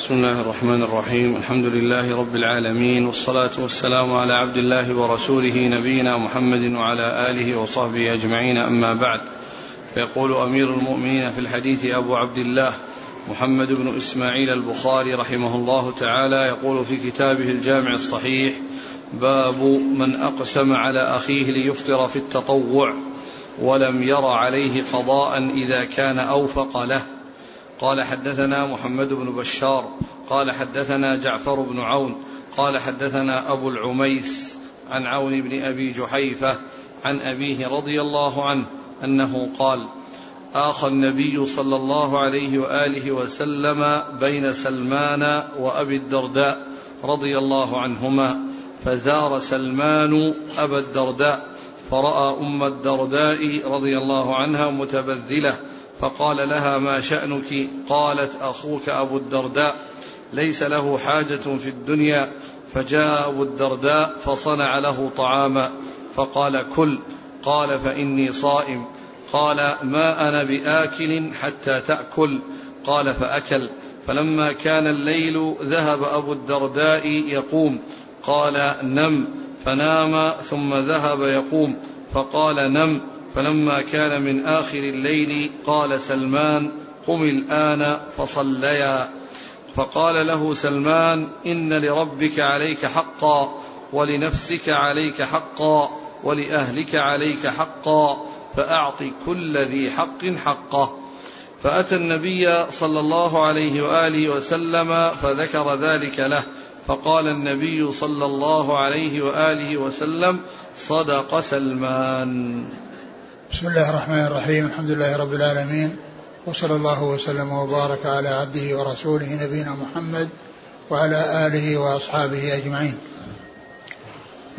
بسم الله الرحمن الرحيم الحمد لله رب العالمين والصلاة والسلام على عبد الله ورسوله نبينا محمد وعلى آله وصحبه أجمعين أما بعد فيقول أمير المؤمنين في الحديث أبو عبد الله محمد بن إسماعيل البخاري رحمه الله تعالى يقول في كتابه الجامع الصحيح باب من أقسم على أخيه ليفطر في التطوع ولم ير عليه قضاء إذا كان أوفق له قال حدثنا محمد بن بشار قال حدثنا جعفر بن عون قال حدثنا أبو العميس عن عون بن أبي جحيفة عن أبيه رضي الله عنه أنه قال آخى النبي صلى الله عليه وآله وسلم بين سلمان وأبي الدرداء رضي الله عنهما فزار سلمان أبا الدرداء فرأى أم الدرداء رضي الله عنها متبذلة فقال لها ما شأنك؟ قالت أخوك أبو الدرداء ليس له حاجة في الدنيا. فجاء أبو الدرداء فصنع له طعاما فقال كل قال فإني صائم. قال ما أنا بآكل حتى تأكل. قال فأكل. فلما كان الليل ذهب أبو الدرداء يقوم. قال نم. فنام ثم ذهب يقوم. فقال نم. فلما كان من آخر الليل قال سلمان قم الآن فصليا. فقال له سلمان إن لربك عليك حقا ولنفسك عليك حقا ولأهلك عليك حقا فأعط كل ذي حق حقه. فأتى النبي صلى الله عليه وآله وسلم فذكر ذلك له. فقال النبي صلى الله عليه وآله وسلم صدق سلمان. بسم الله الرحمن الرحيم الحمد لله رب العالمين وصلى الله وسلم وبارك على عبده ورسوله نبينا محمد وعلى آله وأصحابه أجمعين.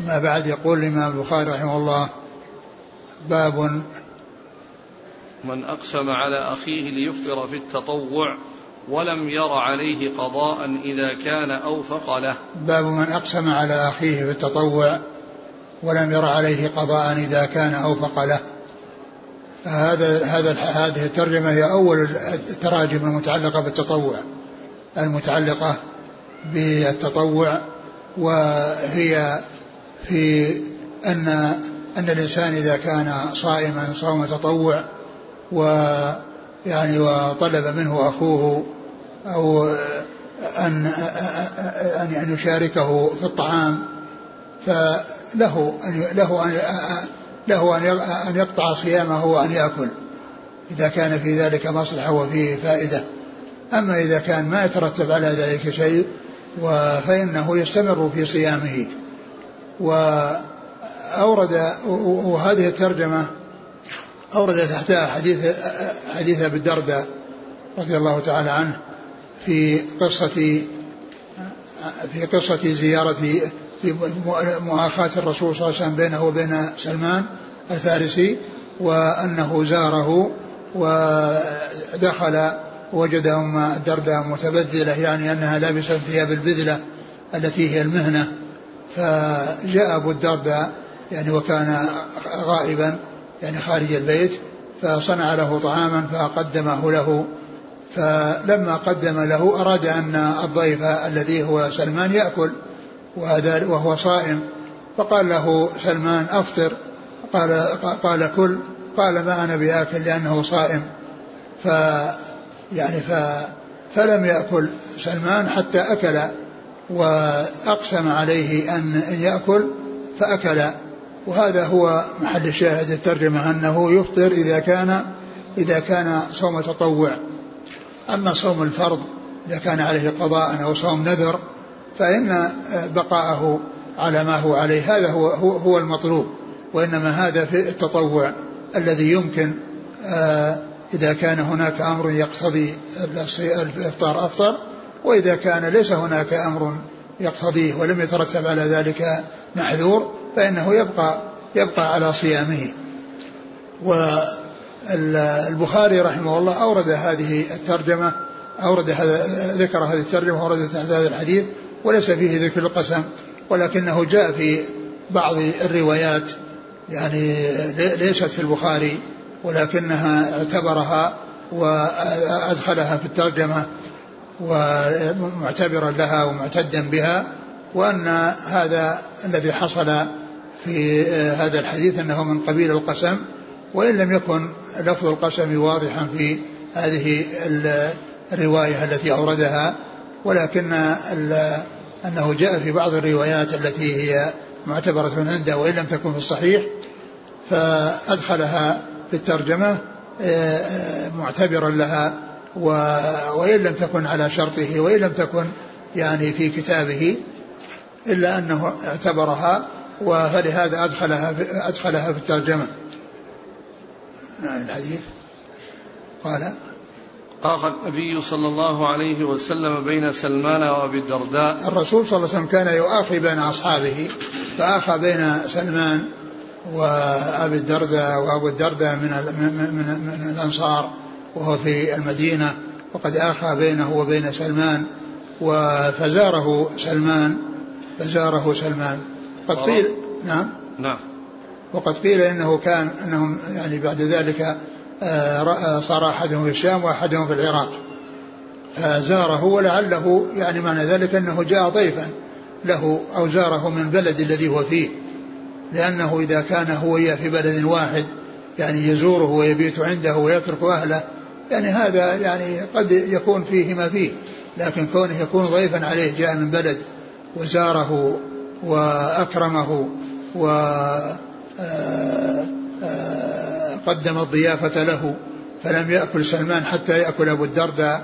ما بعد يقول الإمام البخاري رحمه الله باب من أقسم على أخيه ليفطر في التطوع ولم ير عليه قضاء إذا كان أوفق له. باب من أقسم على أخيه في التطوع ولم ير عليه قضاء إذا كان أوفق له. هذا هذا هذه الترجمة هي أول التراجم المتعلقة بالتطوع المتعلقة بالتطوع وهي في أن أن الإنسان إذا كان صائما صوم تطوع ويعني وطلب منه أخوه أو أن أن أن يشاركه في الطعام فله أن له أن له أن يقطع صيامه وأن يأكل إذا كان في ذلك مصلحة وفيه فائدة. أما إذا كان ما يترتب على ذلك شيء فإنه يستمر في صيامه. وأورد وهذه الترجمة أورد تحتها حديث حديث أبي الدرداء رضي الله تعالى عنه في قصة في قصة زيارة في مؤاخاة الرسول صلى الله عليه وسلم بينه وبين سلمان الفارسي وأنه زاره ودخل وجد أم الدرداء متبذلة يعني أنها لابسة ثياب البذلة التي هي المهنة فجاء أبو الدرداء يعني وكان غائبا يعني خارج البيت فصنع له طعاما فقدمه له فلما قدم له أراد أن الضيف الذي هو سلمان يأكل. وهو صائم. فقال له سلمان أفطر. قال قال كل. قال ما أنا بآكل لأنه صائم. ف يعني ف فلم يأكل سلمان حتى أكل. وأقسم عليه أن يأكل فأكل. وهذا هو محل الشاهد الترجمة أنه يفطر إذا كان إذا كان صوم تطوع. أما صوم الفرض إذا كان عليه قضاء أو صوم نذر فإن بقاءه على ما هو عليه هذا هو هو, هو المطلوب وإنما هذا في التطوع الذي يمكن إذا كان هناك أمر يقتضي الإفطار أفطر وإذا كان ليس هناك أمر يقتضيه ولم يترتب على ذلك محذور فإنه يبقى يبقى على صيامه. والبخاري رحمه الله أورد هذه الترجمة أورد هذا ذكر هذه الترجمة وأورد هذا الحديث وليس فيه ذكر القسم ولكنه جاء في بعض الروايات يعني ليست في البخاري ولكنها اعتبرها وأدخلها في الترجمة ومعتبرا لها ومعتدا بها وأن هذا الذي حصل في هذا الحديث أنه من قبيل القسم وإن لم يكن لفظ القسم واضحا في هذه الرواية التي أوردها. ولكن أنه جاء في بعض الروايات التي هي معتبرة عنده وإن لم تكن في الصحيح فأدخلها في الترجمة آه، آه، معتبرا لها وإن لم تكن على شرطه وإن لم تكن يعني في كتابه إلا أنه اعتبرها فلهذا أدخلها أدخلها في الترجمة. نعم الحديث. قال آخى النبي صلى الله عليه وسلم بين سلمان وأبي الدرداء الرسول صلى الله عليه وسلم كان يؤاخي بين أصحابه فآخى بين سلمان وأبي الدرداء وأبو الدرداء من, من, من, الأنصار وهو في المدينة وقد آخى بينه وبين سلمان فزاره سلمان فزاره سلمان. قد قيل نعم. نعم. وقد قيل إنه كان إنهم يعني بعد ذلك صار أحدهم في الشام وأحدهم في العراق. فزاره ولعله يعني معنى ذلك أنه جاء ضيفا له أو زاره من البلد الذي هو فيه. لأنه إذا كان هو في بلد واحد يعني يزوره ويبيت عنده ويترك أهله يعني هذا يعني قد يكون فيه ما فيه. لكن كونه يكون ضيفا عليه جاء من بلد وزاره وأكرمه و آه، آه، قدم الضيافة له فلم يأكل سلمان حتى يأكل أبو الدرداء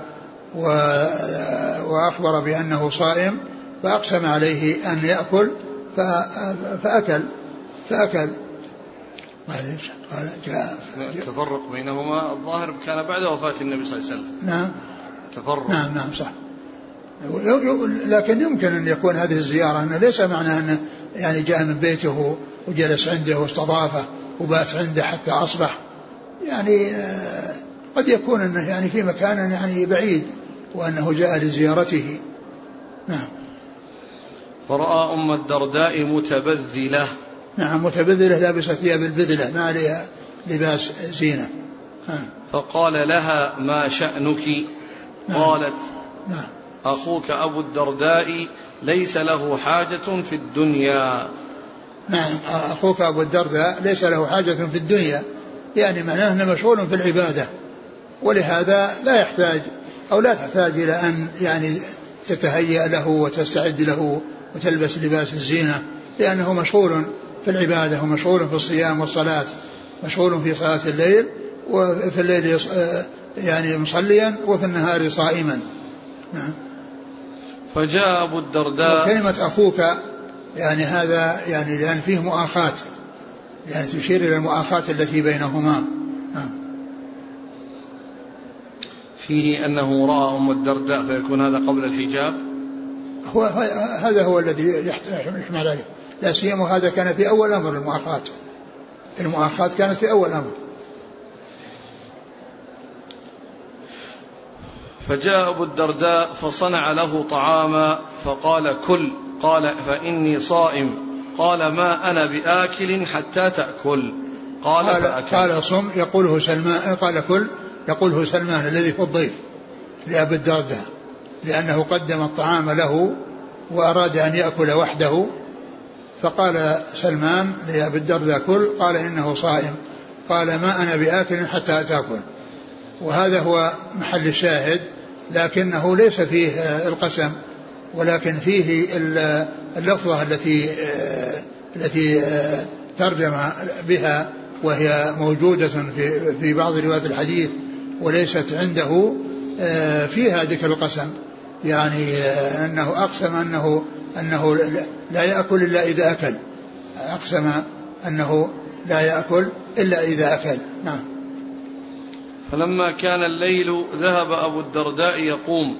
وأخبر بأنه صائم فأقسم عليه أن يأكل فأكل فأكل. قال قال جاء التفرق بينهما الظاهر كان بعد وفاة النبي صلى الله عليه وسلم. نعم. تفرق. نعم نعم صح. لكن يمكن أن يكون هذه الزيارة إنه ليس معنى أنه يعني جاء من بيته وجلس عنده واستضافه وبات عنده حتى أصبح. يعني آه، قد يكون أنه يعني في مكان يعني بعيد وأنه جاء لزيارته. نعم. فرأى أم الدرداء متبذلة. نعم متبذلة لابسة ثياب البذلة ما عليها لباس زينة. فقال لها ما شأنك؟ نعم. قالت نعم. أخوك أبو الدرداء ليس له حاجة في الدنيا. نعم أخوك أبو الدرداء ليس له حاجة في الدنيا. يعني معناه أنه مشغول في العبادة. ولهذا لا يحتاج أو لا تحتاج إلى أن يعني تتهيأ له وتستعد له وتلبس لباس الزينة. لأنه مشغول في العبادة ومشغول في الصيام والصلاة مشغول في صلاة الليل وفي الليل يعني مصليا وفي النهار صائما. نعم. فجاء أبو الدرداء. كلمة أخوك يعني هذا يعني لأن فيه مؤاخاة يعني تشير إلى المؤاخاة التي بينهما. نعم فيه أنه رأى أم الدرداء فيكون هذا قبل الحجاب؟ هو هذا هو الذي يحمل عليه. لا سيما هذا كان في أول أمر المؤاخاة. المؤاخاة كانت في أول أمر. فجاء أبو الدرداء فصنع له طعاما فقال كل قال فإني صائم قال ما أنا بآكل حتى تأكل قال, قال فأكل قال صم يقوله سلمان قال كل يقوله سلمان الذي في الضيف لأبي الدرداء لأنه قدم الطعام له وأراد أن يأكل وحده فقال سلمان لأبي الدرداء كل قال إنه صائم قال ما أنا بآكل حتى تأكل وهذا هو محل الشاهد لكنه ليس فيه القسم ولكن فيه اللفظة التي التي ترجم بها وهي موجودة في في بعض روايات الحديث وليست عنده فيها ذكر القسم. يعني أنه أقسم أنه أنه لا يأكل إلا إذا أكل. أقسم أنه لا يأكل إلا إذا أكل. نعم. فلما كان الليل ذهب أبو الدرداء يقوم.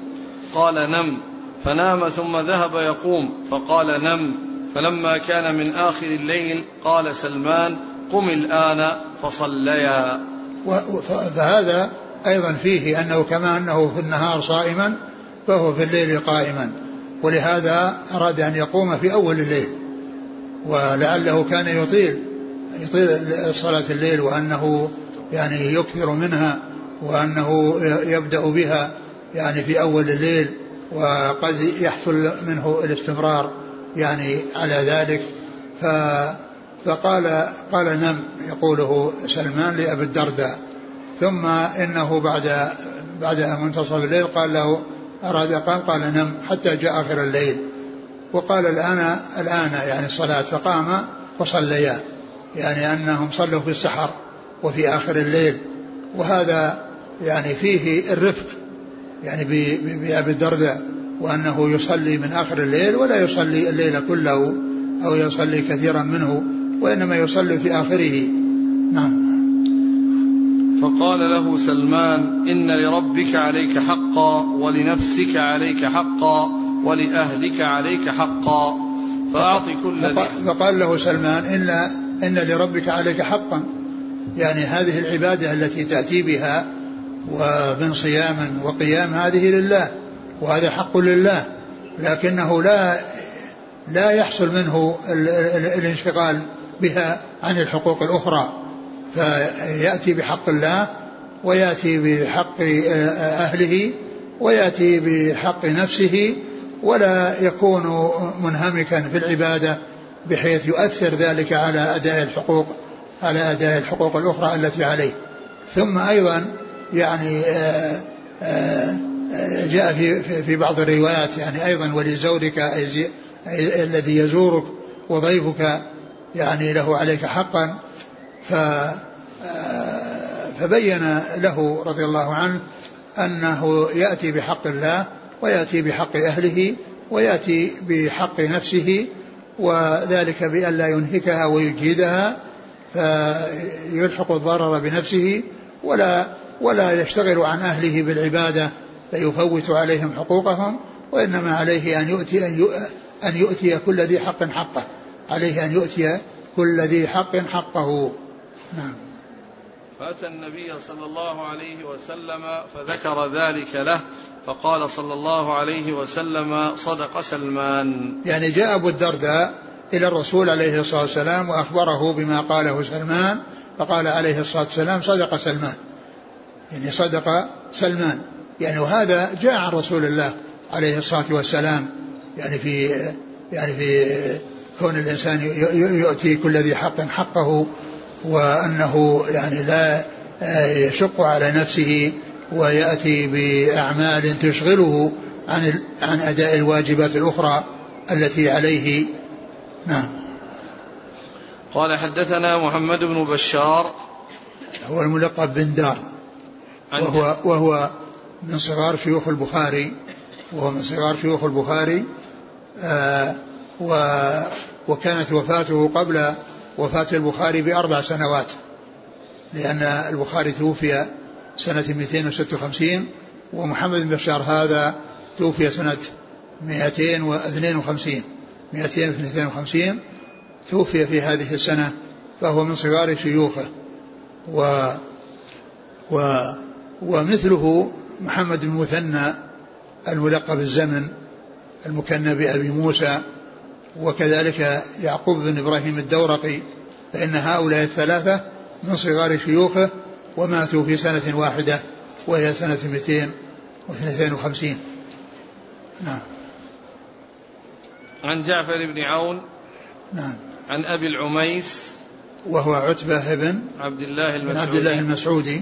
قال نم. فنام ثم ذهب يقوم. فقال نم. فلما كان من آخر الليل قال سلمان قم الآن فصليا. فهذا أيضا فيه أنه كما أنه في النهار صائما فهو في الليل قائما. ولهذا أراد أن يقوم في أول الليل. ولعله كان يطيل يطيل صلاة الليل وأنه يعني يكثر منها وأنه يبدأ بها يعني في أول الليل وقد يحصل منه الاستمرار يعني على ذلك. ف فقال قال نم يقوله سلمان لأبي الدرداء. ثم إنه بعد بعد منتصف الليل قال له أراد قام قال نم حتى جاء آخر الليل. وقال الآن الآن يعني الصلاة فقام وصليا. يعني أنهم صلوا في السحر. وفي آخر الليل. وهذا يعني فيه الرفق يعني بأبي الدرداء وأنه يصلي من آخر الليل ولا يصلي الليل كله أو يصلي كثيرا منه وإنما يصلي في آخره. نعم. فقال له سلمان إن لربك عليك حقا ولنفسك عليك حقا ولأهلك عليك حقا. فأعط كل فقال له سلمان إن إن لربك عليك حقا. يعني هذه العبادة التي تأتي بها ومن صيام وقيام هذه لله وهذا حق لله لكنه لا لا يحصل منه الانشغال بها عن الحقوق الأخرى. فيأتي بحق الله ويأتي بحق أهله ويأتي بحق نفسه ولا يكون منهمكا في العبادة بحيث يؤثر ذلك على أداء الحقوق على أداء الحقوق الأخرى التي عليه. ثم أيضا يعني آآ آآ جاء في في بعض الروايات يعني أيضا ولزورك الذي يزورك وضيفك يعني له عليك حقا. ف فبين له رضي الله عنه أنه يأتي بحق الله ويأتي بحق أهله ويأتي بحق نفسه وذلك بأن لا ينهكها ويجهدها فيلحق الضرر بنفسه ولا ولا يشتغل عن أهله بالعبادة فيفوت عليهم حقوقهم وإنما عليه أن يؤتي أن أن يؤتي كل ذي حق حقه. عليه أن يؤتي كل ذي حق حقه. نعم. فأتى النبي صلى الله عليه وسلم فذكر ذلك له فقال صلى الله عليه وسلم صدق سلمان. يعني جاء أبو الدرداء إلى الرسول عليه الصلاة والسلام وأخبره بما قاله سلمان فقال عليه الصلاة والسلام صدق سلمان. يعني صدق سلمان. يعني وهذا جاء عن رسول الله عليه الصلاة والسلام. يعني في يعني في كون الإنسان يؤتي كل ذي حق حقه وأنه يعني لا يشق على نفسه ويأتي بأعمال تشغله عن عن أداء الواجبات الأخرى التي عليه نعم. قال حدثنا محمد بن بشار. هو الملقب بن دار. وهو وهو من صغار شيوخ البخاري. وهو من صغار شيوخ البخاري. آه و وكانت وفاته قبل وفاة البخاري بأربع سنوات. لأن البخاري توفي سنة 256 ومحمد بن بشار هذا توفي سنة 252 252 توفي في هذه السنة فهو من صغار شيوخه. و و ومثله محمد بن مثنى الملقب الزمن المكنى بأبي موسى وكذلك يعقوب بن إبراهيم الدورقي فإن هؤلاء الثلاثة من صغار شيوخه وماتوا في سنة واحدة وهي سنة 252 نعم. عن جعفر بن عون نعم. عن أبي العميس وهو عتبة بن عبد الله المسعودي عبد الله المسعودي.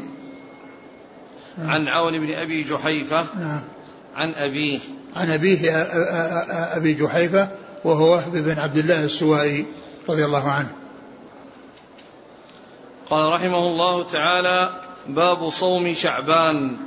نعم. عن عون بن أبي جحيفة نعم. عن أبيه. عن أبيه أبي جحيفة وهو وهب بن عبد الله السوائي رضي الله عنه. قال رحمه الله تعالى باب صوم شعبان.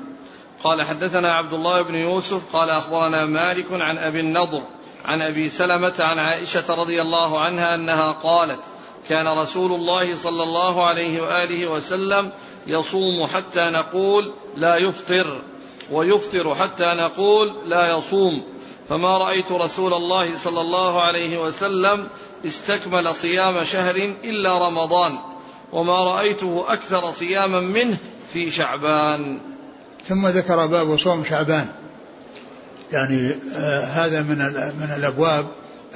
قال حدثنا عبد الله بن يوسف قال أخبرنا مالك عن أبي النضر عن أبي سلمة عن عائشة رضي الله عنها أنها قالت كان رسول الله صلى الله عليه وآله وسلم يصوم حتى نقول لا يفطر ويفطر حتى نقول لا يصوم. فما رأيت رسول الله صلى الله عليه وسلم استكمل صيام شهر إلا رمضان وما رأيته أكثر صياما منه في شعبان. ثم ذكر باب صوم شعبان. يعني آه هذا من من الأبواب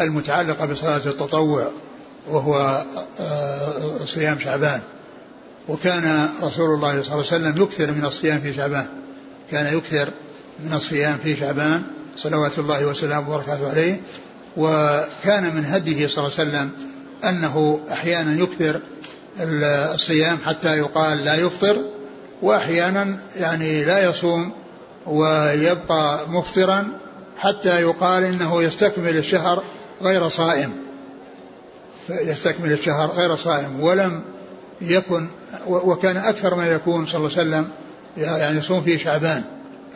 المتعلقة بصلاة التطوع وهو آه صيام شعبان. وكان رسول الله صلى الله عليه وسلم يكثر من الصيام في شعبان. كان يكثر من الصيام في شعبان صلوات الله وسلامه وبركاته عليه. وكان من هديه صلى الله عليه وسلم أنه أحيانا يكثر الصيام حتى يقال لا يفطر وأحيانا يعني لا يصوم. ويبقى مفطرا حتى يقال إنه يستكمل الشهر غير صائم. يستكمل الشهر غير صائم ولم يكن وكان أكثر ما يكون صلى الله عليه وسلم يعني يصوم في شعبان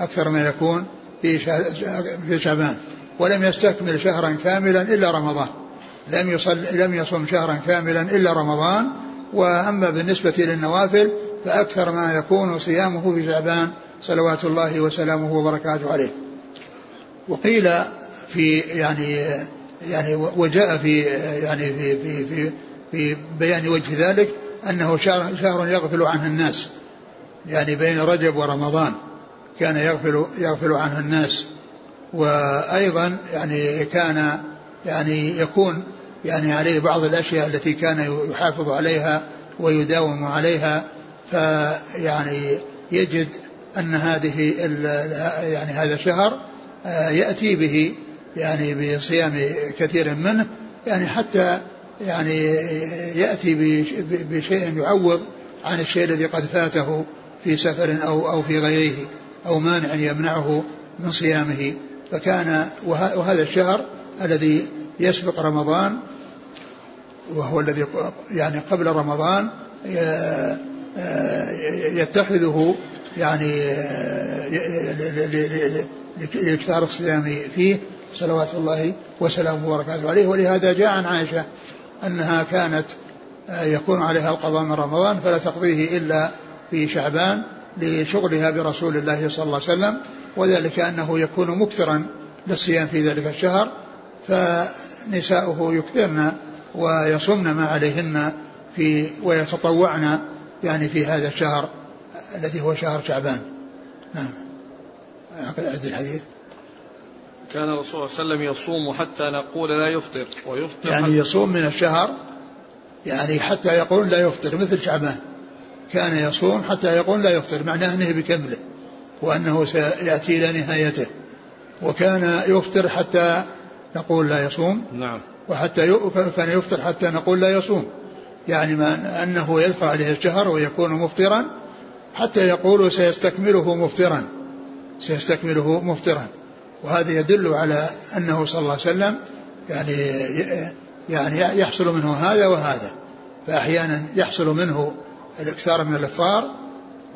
أكثر ما يكون في في شعبان. ولم يستكمل شهرا كاملا إلا رمضان. لم يصل لم يصم شهرا كاملا إلا رمضان وأما بالنسبة للنوافل فأكثر ما يكون صيامه في شعبان صلوات الله وسلامه وبركاته عليه. وقيل في يعني يعني وجاء في يعني في في في, في بيان وجه ذلك أنه شهر, شهر يغفل عنه الناس يعني بين رجب ورمضان كان يغفل يغفل عنه الناس. وأيضا يعني كان يعني يكون يعني عليه بعض الأشياء التي كان يحافظ عليها ويداوم عليها فيعني يجد أن هذه يعني هذا الشهر آه، يأتي به يعني بصيام كثير منه يعني حتى يعني يأتي بشيء يعوض عن الشيء الذي قد فاته في سفر أو أو في غيره أو مانع يمنعه من صيامه. فكان وهذا الشهر الذي يسبق رمضان وهو الذي يعني قبل رمضان يتخذه يعني لاكثار الصيام فيه صلوات الله وسلامه وبركاته عليه. ولهذا جاء عن عائشة أنها كانت يكون عليها القضاء من رمضان فلا تقضيه إلا في شعبان لشغلها برسول الله صلى الله عليه وسلم وذلك أنه يكون مكثرا للصيام في ذلك الشهر. فنساؤه يكثرن ويصمن ما عليهن في ويتطوعن يعني في هذا الشهر الذي هو شهر شعبان. نعم. أعد الحديث. كان الرسول صلى الله عليه وسلم يصوم حتى نقول لا يفطر ويفطر يعني يصوم من الشهر يعني حتى يقول لا يفطر مثل شعبان. كان يصوم حتى يقول لا يفطر معناه أنه بكمله وأنه سيأتي إلى نهايته. وكان يفطر حتى نقول لا يصوم. نعم. وحتى كان يفطر حتى نقول لا يصوم. يعني ما أنه يدفع عليه الشهر ويكون مفطرا حتى يقول سيستكمله مفطرا. سيستكمله مفطرا. وهذا يدل على أنه صلى الله عليه وسلم يعني يعني يحصل منه هذا وهذا. فأحيانا يحصل منه الإكثار من الإفطار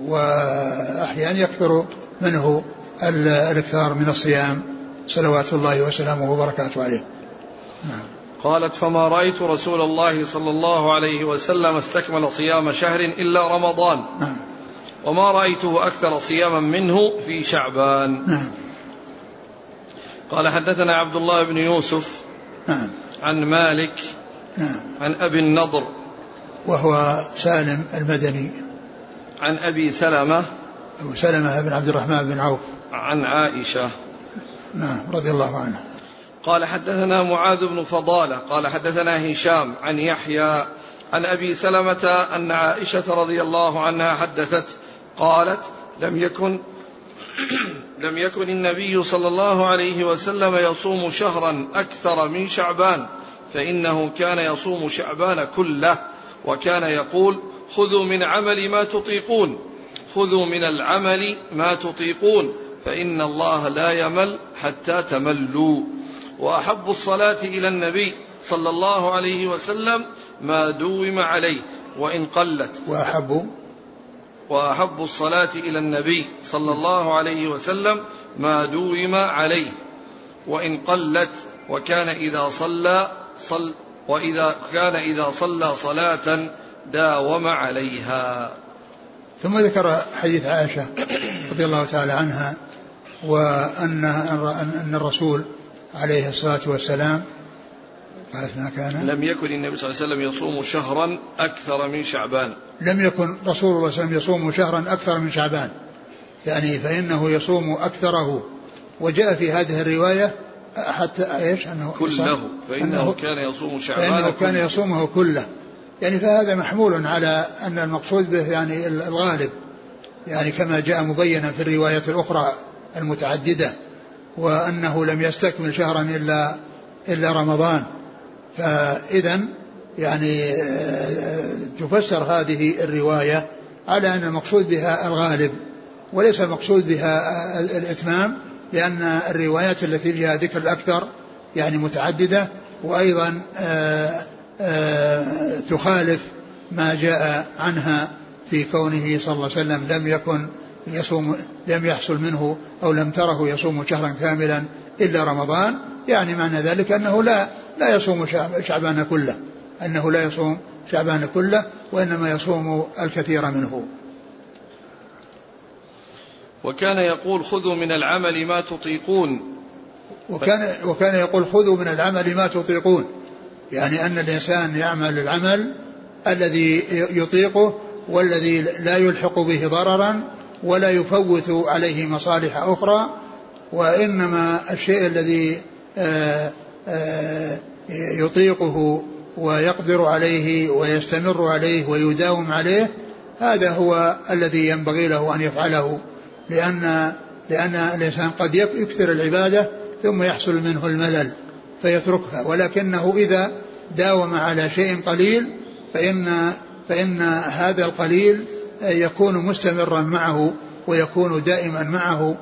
وأحيانا يكثر منه الإكثار من الصيام. صلوات الله وسلامه وبركاته عليه نعم قالت فما رأيت رسول الله صلى الله عليه وسلم استكمل صيام شهر إلا رمضان نعم. وما رأيته أكثر صياما منه في شعبان نعم. قال حدثنا عبد الله بن يوسف نعم. عن مالك نعم. عن أبي النضر وهو سالم المدني عن أبي سلمة أبو سلمة بن عبد الرحمن بن عوف عن عائشة نعم رضي الله عنها قال حدثنا معاذ بن فضالة قال حدثنا هشام عن يحيى عن أبي سلمة أن عائشة رضي الله عنها حدثت قالت لم يكن لم يكن النبي صلى الله عليه وسلم يصوم شهرا أكثر من شعبان فإنه كان يصوم شعبان كله وكان يقول خذوا من عمل ما تطيقون خذوا من العمل ما تطيقون فإن الله لا يمل حتى تملوا. وأحب الصلاة إلى النبي صلى الله عليه وسلم ما دوم عليه وإن قلت. وأحب. وأحب الصلاة إلى النبي صلى الله عليه وسلم ما دوم عليه وإن قلت. وكان إذا صلى صل. وإذا كان إذا صلى صلاة داوم عليها. ثم ذكر حديث عائشة رضي الله تعالى عنها وان أن الرسول عليه الصلاة والسلام ما كان. لم يكن النبي صلى الله عليه وسلم يصوم شهرا أكثر من شعبان. لم يكن رسول الله صلى الله عليه وسلم يصوم شهرا أكثر من شعبان. يعني فإنه يصوم أكثره. وجاء في هذه الرواية حتى إيش؟ أنه كله فإنه كان يصوم شعبان فإنه كان يصومه كله. يعني فهذا محمول على أن المقصود به يعني الغالب. يعني كما جاء مبينا في الرواية الأخرى المتعددة وأنه لم يستكمل شهرا إلا إلا رمضان. فإذا يعني تفسر هذه الرواية على أن المقصود بها الغالب وليس المقصود بها الإتمام لأن الروايات التي فيها ذكر الأكثر يعني متعددة وأيضا آآ آآ تخالف ما جاء عنها في كونه صلى الله عليه وسلم لم يكن يصوم لم يحصل منه أو لم تره يصوم شهرا كاملا إلا رمضان يعني معنى ذلك أنه لا لا يصوم شعبان كله أنه لا يصوم شعبان كله وإنما يصوم الكثير منه. وكان يقول خذوا من العمل ما تطيقون. وكان وكان يقول خذوا من العمل ما تطيقون. يعني أن الإنسان يعمل العمل الذي يطيقه والذي لا يلحق به ضررا ولا يفوت عليه مصالح أخرى وإنما الشيء الذي آه، آه، يطيقه ويقدر عليه ويستمر عليه ويداوم عليه هذا هو الذي ينبغي له أن يفعله لأن لأن الإنسان قد يكثر العبادة ثم يحصل منه الملل فيتركها ولكنه إذا داوم على شيء قليل فإن فإن هذا القليل يكون مستمرا معه ويكون دائما معه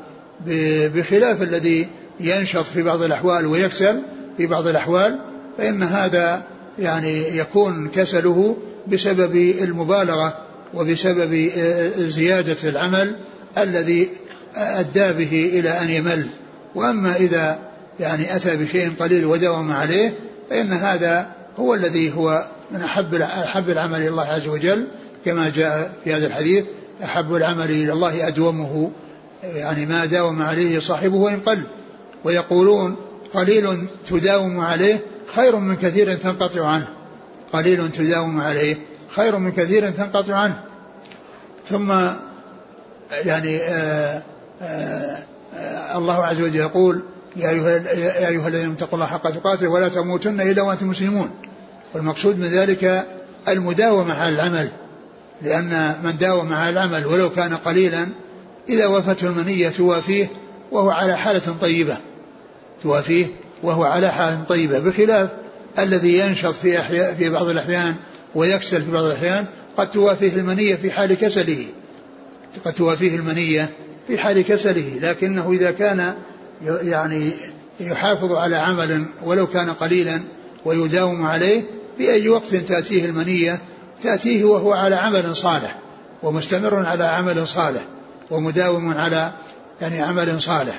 بخلاف الذي ينشط في بعض الأحوال ويكسل في بعض الأحوال فإن هذا يعني يكون كسله بسبب المبالغة وبسبب زيادة العمل الذي أدى به إلى أن يمل. وأما إذا يعني أتى بشيء قليل وداوم عليه فإن هذا هو الذي هو من أحب أحب العمل إلى الله عز وجل. كما جاء في هذا الحديث أحب العمل إلى الله أدومه يعني ما داوم عليه صاحبه وإن قل. ويقولون قليل تداوم عليه خير من كثير تنقطع عنه. قليل تداوم عليه خير من كثير تنقطع عنه. ثم يعني آآ آآ آآ الله عز وجل يقول يا أيها, يا أيها الذين اتقوا الله حق تقاته ولا تموتن إلا وأنتم مسلمون. والمقصود من ذلك المداومة على العمل. لأن من داوم على العمل ولو كان قليلا إذا وفته المنية توافيه وهو على حالة طيبة. توافيه وهو على حالة طيبة بخلاف الذي ينشط في أحياء في بعض الأحيان ويكسل في بعض الأحيان قد توافيه المنية في حال كسله. قد توافيه المنية في حال كسله لكنه إذا كان يعني يحافظ على عمل ولو كان قليلا ويداوم عليه في أي وقت تأتيه المنية تأتيه وهو على عمل صالح ومستمر على عمل صالح ومداوم على يعني عمل صالح.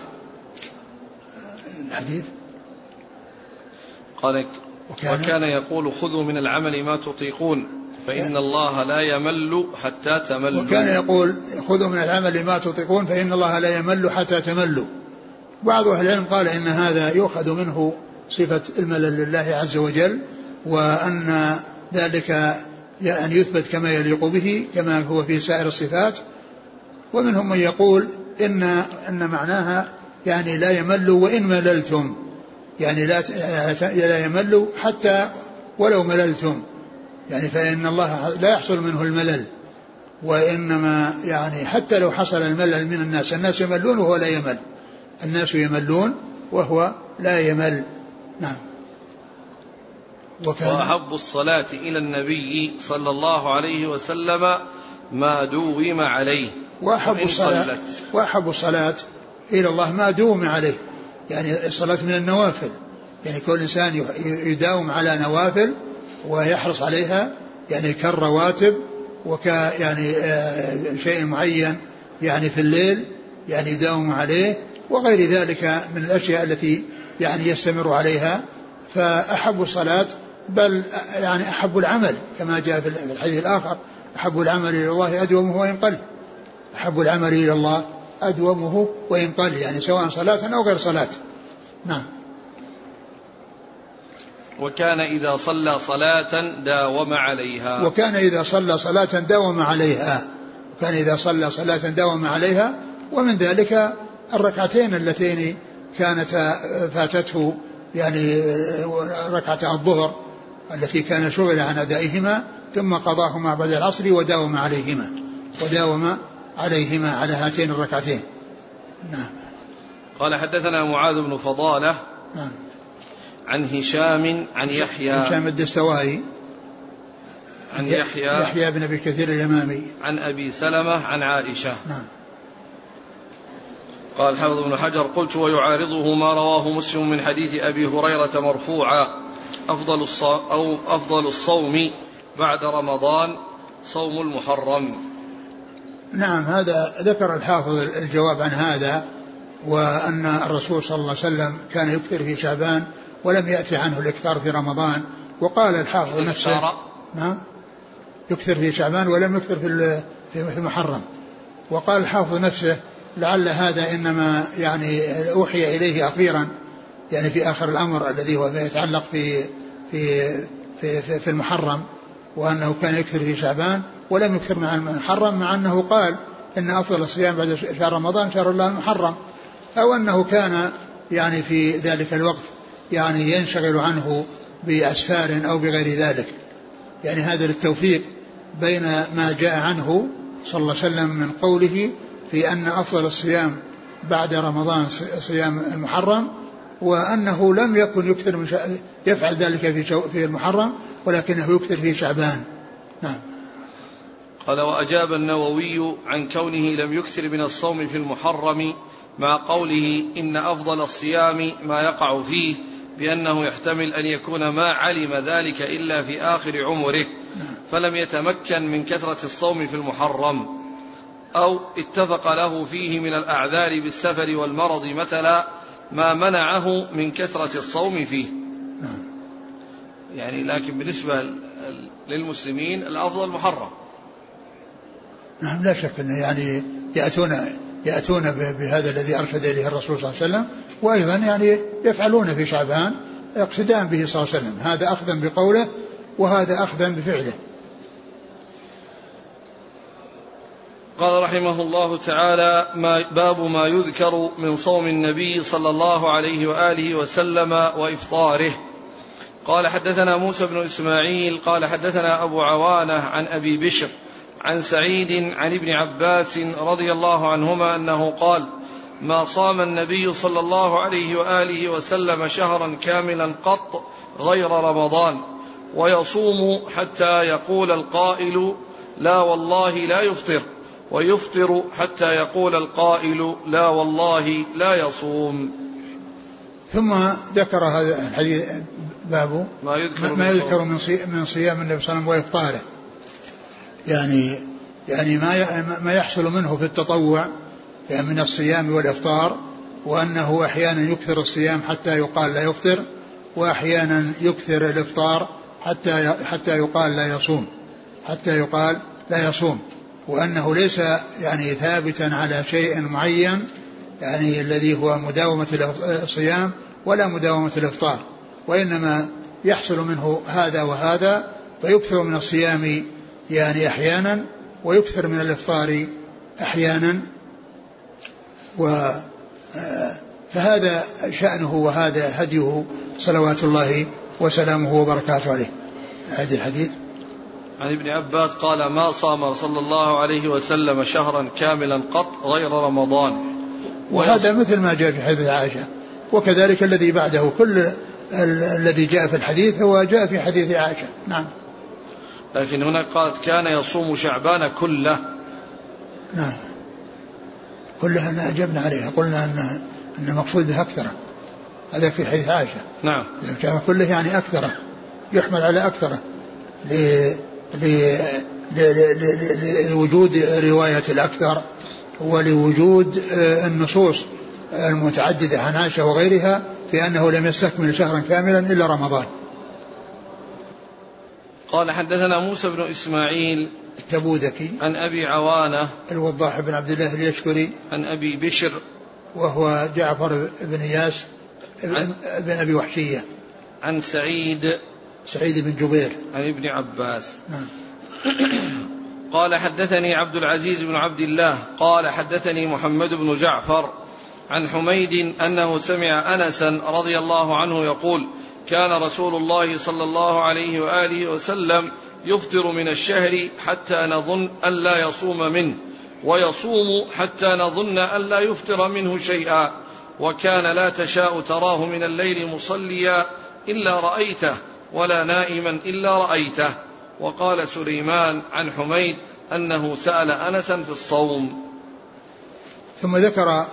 الحديث؟ قال وكان, وكان يقول خذوا من العمل ما تطيقون فإن الله لا يمل حتى تملوا. وكان يقول خذوا من العمل ما تطيقون فإن الله لا يمل حتى تملوا. بعض أهل العلم قال إن هذا يؤخذ منه صفة الملل لله عز وجل وأن ذلك أن يثبت كما يليق به كما هو في سائر الصفات. ومنهم من يقول إن أن معناها يعني لا يمل وإن مللتم. يعني لا لا يمل حتى ولو مللتم. يعني فإن الله لا يحصل منه الملل. وإنما يعني حتى لو حصل الملل من الناس الناس يملون وهو لا يمل. الناس يملون وهو لا يمل. نعم. وكان وأحب الصلاة إلى النبي صلى الله عليه وسلم ما دوم عليه. وأحب الصلاة وأحب الصلاة إلى الله ما دوم عليه. يعني الصلاة من النوافل. يعني كل إنسان يداوم على نوافل ويحرص عليها. يعني كالرواتب وك يعني آه، شيء معين يعني في الليل يعني يداوم عليه وغير ذلك من الأشياء التي يعني يستمر عليها. فأحب الصلاة بل يعني أحب العمل كما جاء في الحديث الآخر أحب العمل إلى الله أدومه وإن قل. أحب العمل إلى الله أدومه وإن قل يعني سواء صلاة أو غير صلاة. نعم. وكان إذا صلى صلاة داوم عليها. وكان إذا صلى صلاة داوم عليها. وكان إذا صلى صلاة داوم عليها ومن ذلك الركعتين اللتين كانت فاتته يعني ركعتا الظهر التي كان شغل عن أدائهما ثم قضاهما بعد العصر وداوم عليهما وداوم عليهما على هاتين الركعتين. نعم. قال حدثنا معاذ بن فضالة نعم. عن هشام عن يحيى. هشام الدستوائي. عن يحيى. يحيى بن أبي كثير اليمامي. عن أبي سلمة عن عائشة. نعم. قال حافظ بن حجر قلت ويعارضه ما رواه مسلم من حديث أبي هريرة مرفوعا. أفضل أو أفضل الصوم بعد رمضان صوم المحرم. نعم هذا ذكر الحافظ الجواب عن هذا وأن الرسول صلى الله عليه وسلم كان يكثر في شعبان ولم يأتي عنه الإكثار في رمضان وقال الحافظ نفسه نعم يكثر في شعبان ولم يكثر في في المحرم. وقال الحافظ نفسه لعل هذا إنما يعني أوحي إليه أخيرا يعني في آخر الأمر الذي هو يتعلق في في في في, في المحرم وأنه كان يكثر في شعبان ولم يكثر مع المحرم مع أنه قال إن أفضل الصيام بعد شهر رمضان شهر الله المحرم أو أنه كان يعني في ذلك الوقت يعني ينشغل عنه بأسفار أو بغير ذلك. يعني هذا للتوفيق بين ما جاء عنه صلى الله عليه وسلم من قوله في أن أفضل الصيام بعد رمضان صيام المحرم وأنه لم يكن يكثر من يفعل ذلك في في المحرم ولكنه يكثر في شعبان. نعم. قال وأجاب النووي عن كونه لم يكثر من الصوم في المحرم مع قوله إن أفضل الصيام ما يقع فيه بأنه يحتمل أن يكون ما علم ذلك إلا في آخر عمره فلم يتمكن من كثرة الصوم في المحرم. أو اتفق له فيه من الأعذار بالسفر والمرض مثلا ما منعه من كثرة الصوم فيه. يعني لكن بالنسبة للمسلمين الأفضل محرم. نعم لا شك أنه يعني يأتون يأتون بهذا الذي أرشد إليه الرسول صلى الله عليه وسلم وأيضا يعني يفعلون في شعبان يقصدان به صلى الله عليه وسلم. هذا أخذا بقوله وهذا أخذا بفعله قال رحمه الله تعالى ما باب ما يذكر من صوم النبي صلى الله عليه وآله وسلم وإفطاره. قال حدثنا موسى بن إسماعيل قال حدثنا أبو عوانة عن أبي بشر عن سعيد عن ابن عباس رضي الله عنهما أنه قال ما صام النبي صلى الله عليه وآله وسلم شهرا كاملا قط غير رمضان ويصوم حتى يقول القائل لا والله لا يفطر ويفطر حتى يقول القائل لا والله لا يصوم. ثم ذكر هذا الحديث بابه ما يذكر ما يذكر من من صيام النبي صلى الله عليه وسلم وإفطاره. يعني يعني ما ما يحصل منه في التطوع يعني من الصيام والإفطار وأنه أحيانا يكثر الصيام حتى يقال لا يفطر وأحيانا يكثر الإفطار حتى حتى يقال لا يصوم حتى يقال لا يصوم. وأنه ليس يعني ثابتا على شيء معين يعني الذي هو مداومة الصيام ولا مداومة الإفطار وإنما يحصل منه هذا وهذا فيكثر من الصيام يعني أحيانا ويكثر من الإفطار أحيانا و فهذا شأنه وهذا هديه صلوات الله وسلامه وبركاته عليه. هذه الحديث. عن ابن عباس قال ما صام صلى الله عليه وسلم شهرا كاملا قط غير رمضان. وهذا مثل ما جاء في حديث عائشة. وكذلك الذي بعده كل الذي جاء في الحديث هو جاء في حديث عائشة. نعم. لكن هنا قالت كان يصوم شعبان كله. نعم. كلها أجبنا عليها. قلنا أن أن المقصود بها أكثره هذا في حديث عائشة. نعم. كله يعني أكثره يحمل على أكثره لوجود رواية الأكثر ولوجود آه، النصوص المتعددة عن عائشة وغيرها في أنه لم يستكمل شهرا كاملا إلا رمضان. قال حدثنا موسى بن إسماعيل التبوذكي عن أبي عوانة الوضاح بن عبد الله اليشكري عن أبي بشر وهو جعفر بن إياس بن, بن أبي وحشية. عن سعيد سعيد بن جبير. عن ابن عباس. نعم. قال حدثني عبد العزيز بن عبد الله. قال حدثني محمد بن جعفر عن حميد أنه سمع أنسا رضي الله عنه يقول كان رسول الله صلى الله عليه وآله وسلم يفطر من الشهر حتى نظن أن لا يصوم منه ويصوم حتى نظن أن لا يفطر منه شيئا وكان لا تشاء تراه من الليل مصليا إلا رأيته. ولا نائما إلا رأيته. وقال سليمان عن حميد أنه سأل أنسا في الصوم. ثم ذكر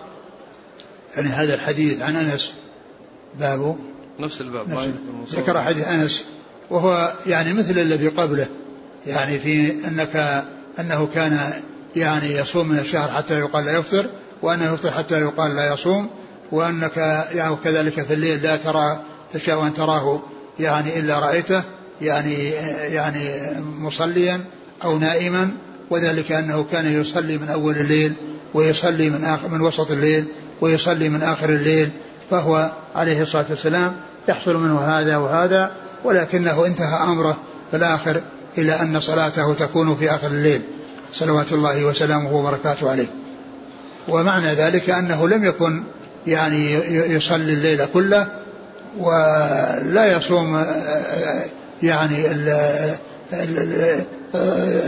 يعني هذا الحديث عن أنس. بابه نفس الباب. نفس ذكر حديث أنس. وهو يعني مثل الذي قبله. يعني في أنك أنه كان يعني يصوم من الشهر حتى يقال لا يفطر وأنه يفطر حتى يقال لا يصوم وأنك يعني كذلك في الليل لا ترى تشاء أن تراه. يعني إلا رأيته يعني يعني مصليا أو نائما وذلك أنه كان يصلي من أول الليل ويصلي من آخر من وسط الليل ويصلي من آخر الليل فهو عليه الصلاة والسلام يحصل منه هذا وهذا ولكنه انتهى أمره في الآخر إلى أن صلاته تكون في آخر الليل. صلوات الله وسلامه وبركاته عليه. ومعنى ذلك أنه لم يكن يعني يصلي الليل كله ولا يصوم يعني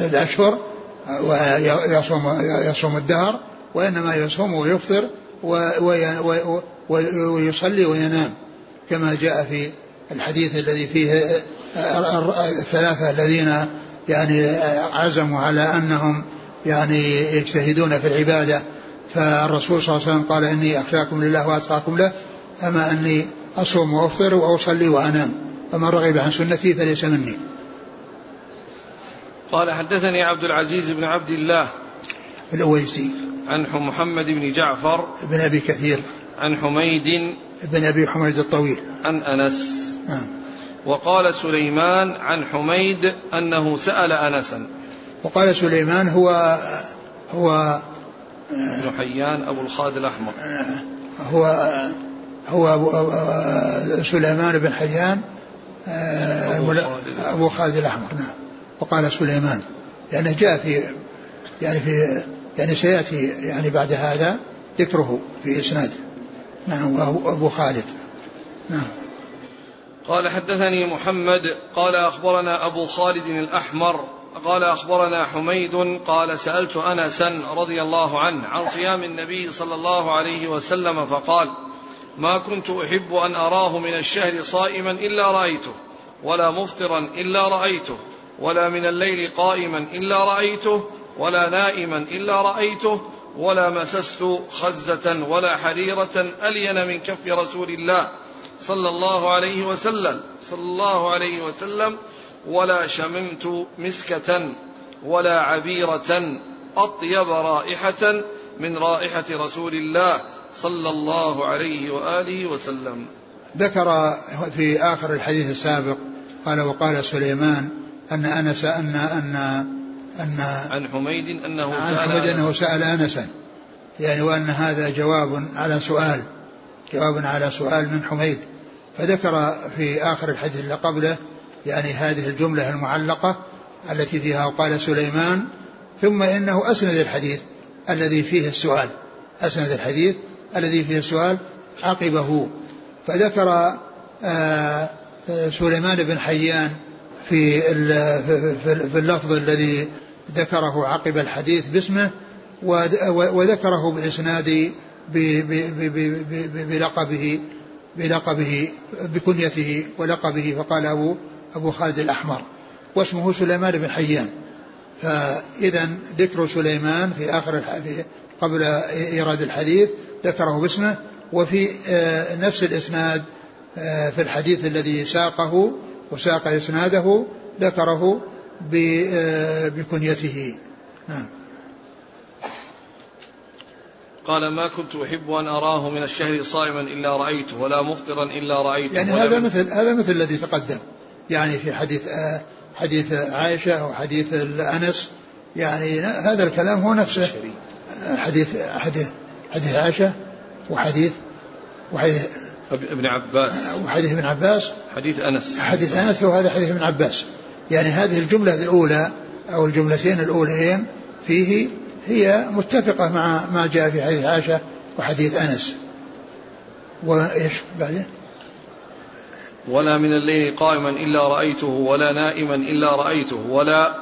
الأشهر ويصوم يصوم الدهر وإنما يصوم ويفطر ويصلي وينام كما جاء في الحديث الذي فيه الثلاثة الذين يعني عزموا على أنهم يعني يجتهدون في العبادة. فالرسول صلى الله عليه وسلم قال إني أخشاكم لله وأتقاكم له أما أني أصوم وأفطر وأصلي وأنام. فمن رغب عن سنتي فليس مني. قال حدثني عبد العزيز بن عبد الله الأويسي. عن محمد بن جعفر بن أبي كثير. عن حميد بن أبي حميد الطويل. عن أنس. نعم. وقال سليمان عن حميد أنه سأل أنسا. وقال سليمان هو هو ابن حيان أبو الخالد الأحمر. هو هو أبو سليمان بن حيان أبو خالد. الأحمر نعم. وقال سليمان لأنه جاء في يعني في يعني سيأتي يعني بعد هذا ذكره في إسناد. نعم وهو أبو خالد. نعم. قال حدثني محمد قال أخبرنا أبو خالد الأحمر قال أخبرنا حميد قال سألت أنسا رضي الله عنه عن صيام النبي صلى الله عليه وسلم فقال ما كنت أحب أن أراه من الشهر صائما إلا رأيته ولا مفطرا إلا رأيته ولا من الليل قائما إلا رأيته ولا نائما إلا رأيته ولا مسست خزة ولا حريرة ألين من كف رسول الله صلى الله عليه وسلم صلى الله عليه وسلم ولا شممت مسكة ولا عبيرة أطيب رائحة من رائحة رسول الله صلى الله عليه وآله وسلم. ذكر في آخر الحديث السابق قال وقال سليمان أن أنس أن أن أن عن حميد أنه عن سأل حميد أنه سأل أنسا. يعني وأن هذا جواب على سؤال جواب على سؤال من حميد. فذكر في آخر الحديث اللي قبله يعني هذه الجملة المعلقة التي فيها وقال سليمان ثم إنه أسند الحديث. الذي فيه السؤال أسند الحديث الذي فيه السؤال عقبه. فذكر آه سليمان بن حيان في في اللفظ الذي ذكره عقب الحديث باسمه وذكره بالإسناد بلقبه بلقبه بكنيته ولقبه فقال أبو أبو خالد الأحمر واسمه سليمان بن حيان. فإذا ذكر سليمان في آخر قبل إيراد الحديث ذكره باسمه وفي نفس الإسناد في الحديث الذي ساقه وساق إسناده ذكره بكنيته. نعم. قال ما كنت أحب أن أراه من الشهر صائما إلا رأيته ولا مفطرا إلا رأيته يعني هذا مثل هذا مثل الذي تقدم يعني في حديث حديث عائشة وحديث أنس يعني هذا الكلام هو نفسه. حديث حديث حديث عائشة وحديث وحديث ابن عباس. وحديث ابن عباس. حديث أنس. حديث أنس وهذا حديث ابن عباس. يعني هذه الجملة الأولى أو الجملتين الأولين فيه هي متفقة مع ما جاء في حديث عائشة وحديث أنس. وإيش بعده ولا من الليل قائما إلا رأيته ولا نائما إلا رأيته ولا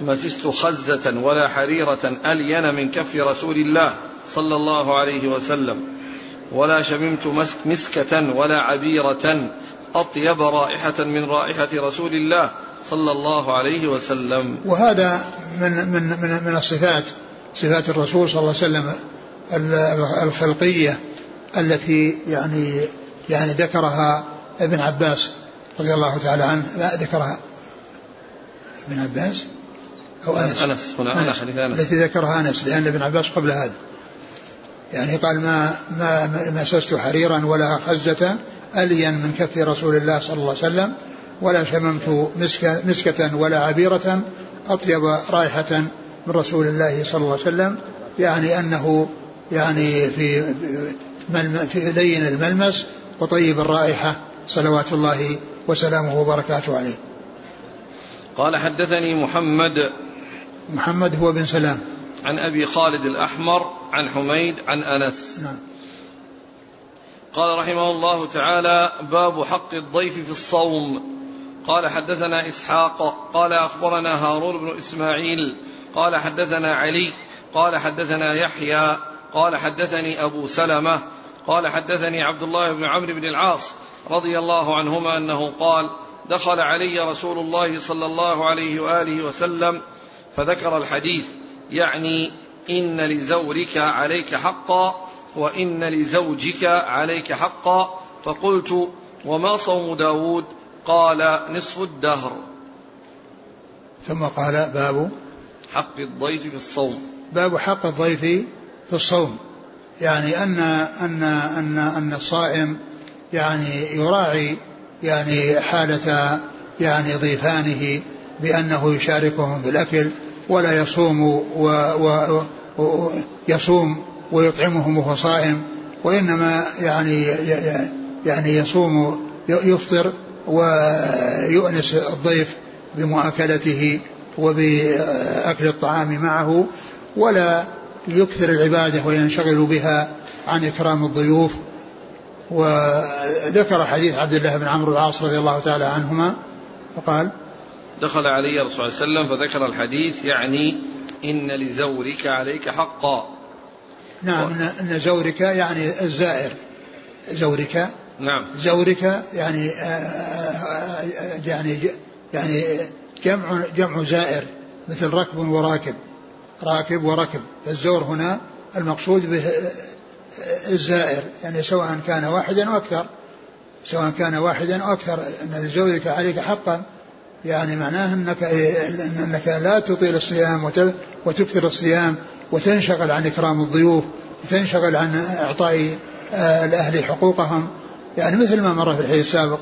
مسست خزة ولا حريرة ألين من كف رسول الله صلى الله عليه وسلم ولا شممت مسكة ولا عبيرة أطيب رائحة من رائحة رسول الله صلى الله عليه وسلم. وهذا من من من, من الصفات صفات الرسول صلى الله عليه وسلم الخلقية التي يعني يعني ذكرها ابن عباس رضي الله تعالى عنه. ذكرها ابن عباس أو أنس. أنس هنا أنس. أنس. التي ذكرها أنس لأن ابن عباس قبل هذا. يعني قال ما ما مسست حريرا ولا خزة ألين من كف رسول الله صلى الله عليه وسلم ولا شممت مسكة, مسكة ولا عبيرة أطيب رائحة من رسول الله صلى الله عليه وسلم. يعني أنه يعني في في لين الملمس وطيب الرائحة صلوات الله وسلامه وبركاته عليه. قال حدثني محمد. محمد هو بن سلام. عن أبي خالد الأحمر عن حميد عن أنس. نعم. قال رحمه الله تعالى باب حق الضيف في الصوم. قال حدثنا إسحاق قال أخبرنا هارون بن إسماعيل قال حدثنا علي قال حدثنا يحيى قال حدثني أبو سلمة قال حدثني عبد الله بن عمرو بن العاص رضي الله عنهما أنه قال دخل علي رسول الله صلى الله عليه وآله وسلم فذكر الحديث يعني إن لزورك عليك حقا وإن لزوجك عليك حقا فقلت وما صوم داود؟ قال نصف الدهر. ثم قال باب حق الضيف في الصوم. باب حق الضيف في الصوم. يعني أن أن أن أن الصائم يعني يراعي يعني حالة يعني ضيفانه بأنه يشاركهم في الأكل ولا يصوم ويصوم ويطعمهم وهو صائم وإنما يعني يعني يصوم يفطر ويؤنس الضيف بمؤاكلته وبأكل الطعام معه ولا يكثر العبادة وينشغل بها عن إكرام الضيوف. وذكر حديث عبد الله بن عمرو العاص رضي الله تعالى عنهما فقال دخل علي الرسول صلى الله عليه وسلم فذكر الحديث يعني إن لزورك عليك حقا. نعم و... إن زورك يعني الزائر. زورك. نعم. زورك يعني آه، آه، آه، يعني يعني جمع جمع زائر مثل ركب وراكب. راكب وركب فالزور هنا المقصود به الزائر يعني سواء كان واحدا أو أكثر سواء كان واحدا أو أكثر إن لزوجك عليك حقا يعني معناه إنك إنك لا تطيل الصيام وتكثر الصيام وتنشغل عن إكرام الضيوف وتنشغل عن إعطاء الاهل حقوقهم. يعني مثل ما مر في الحديث السابق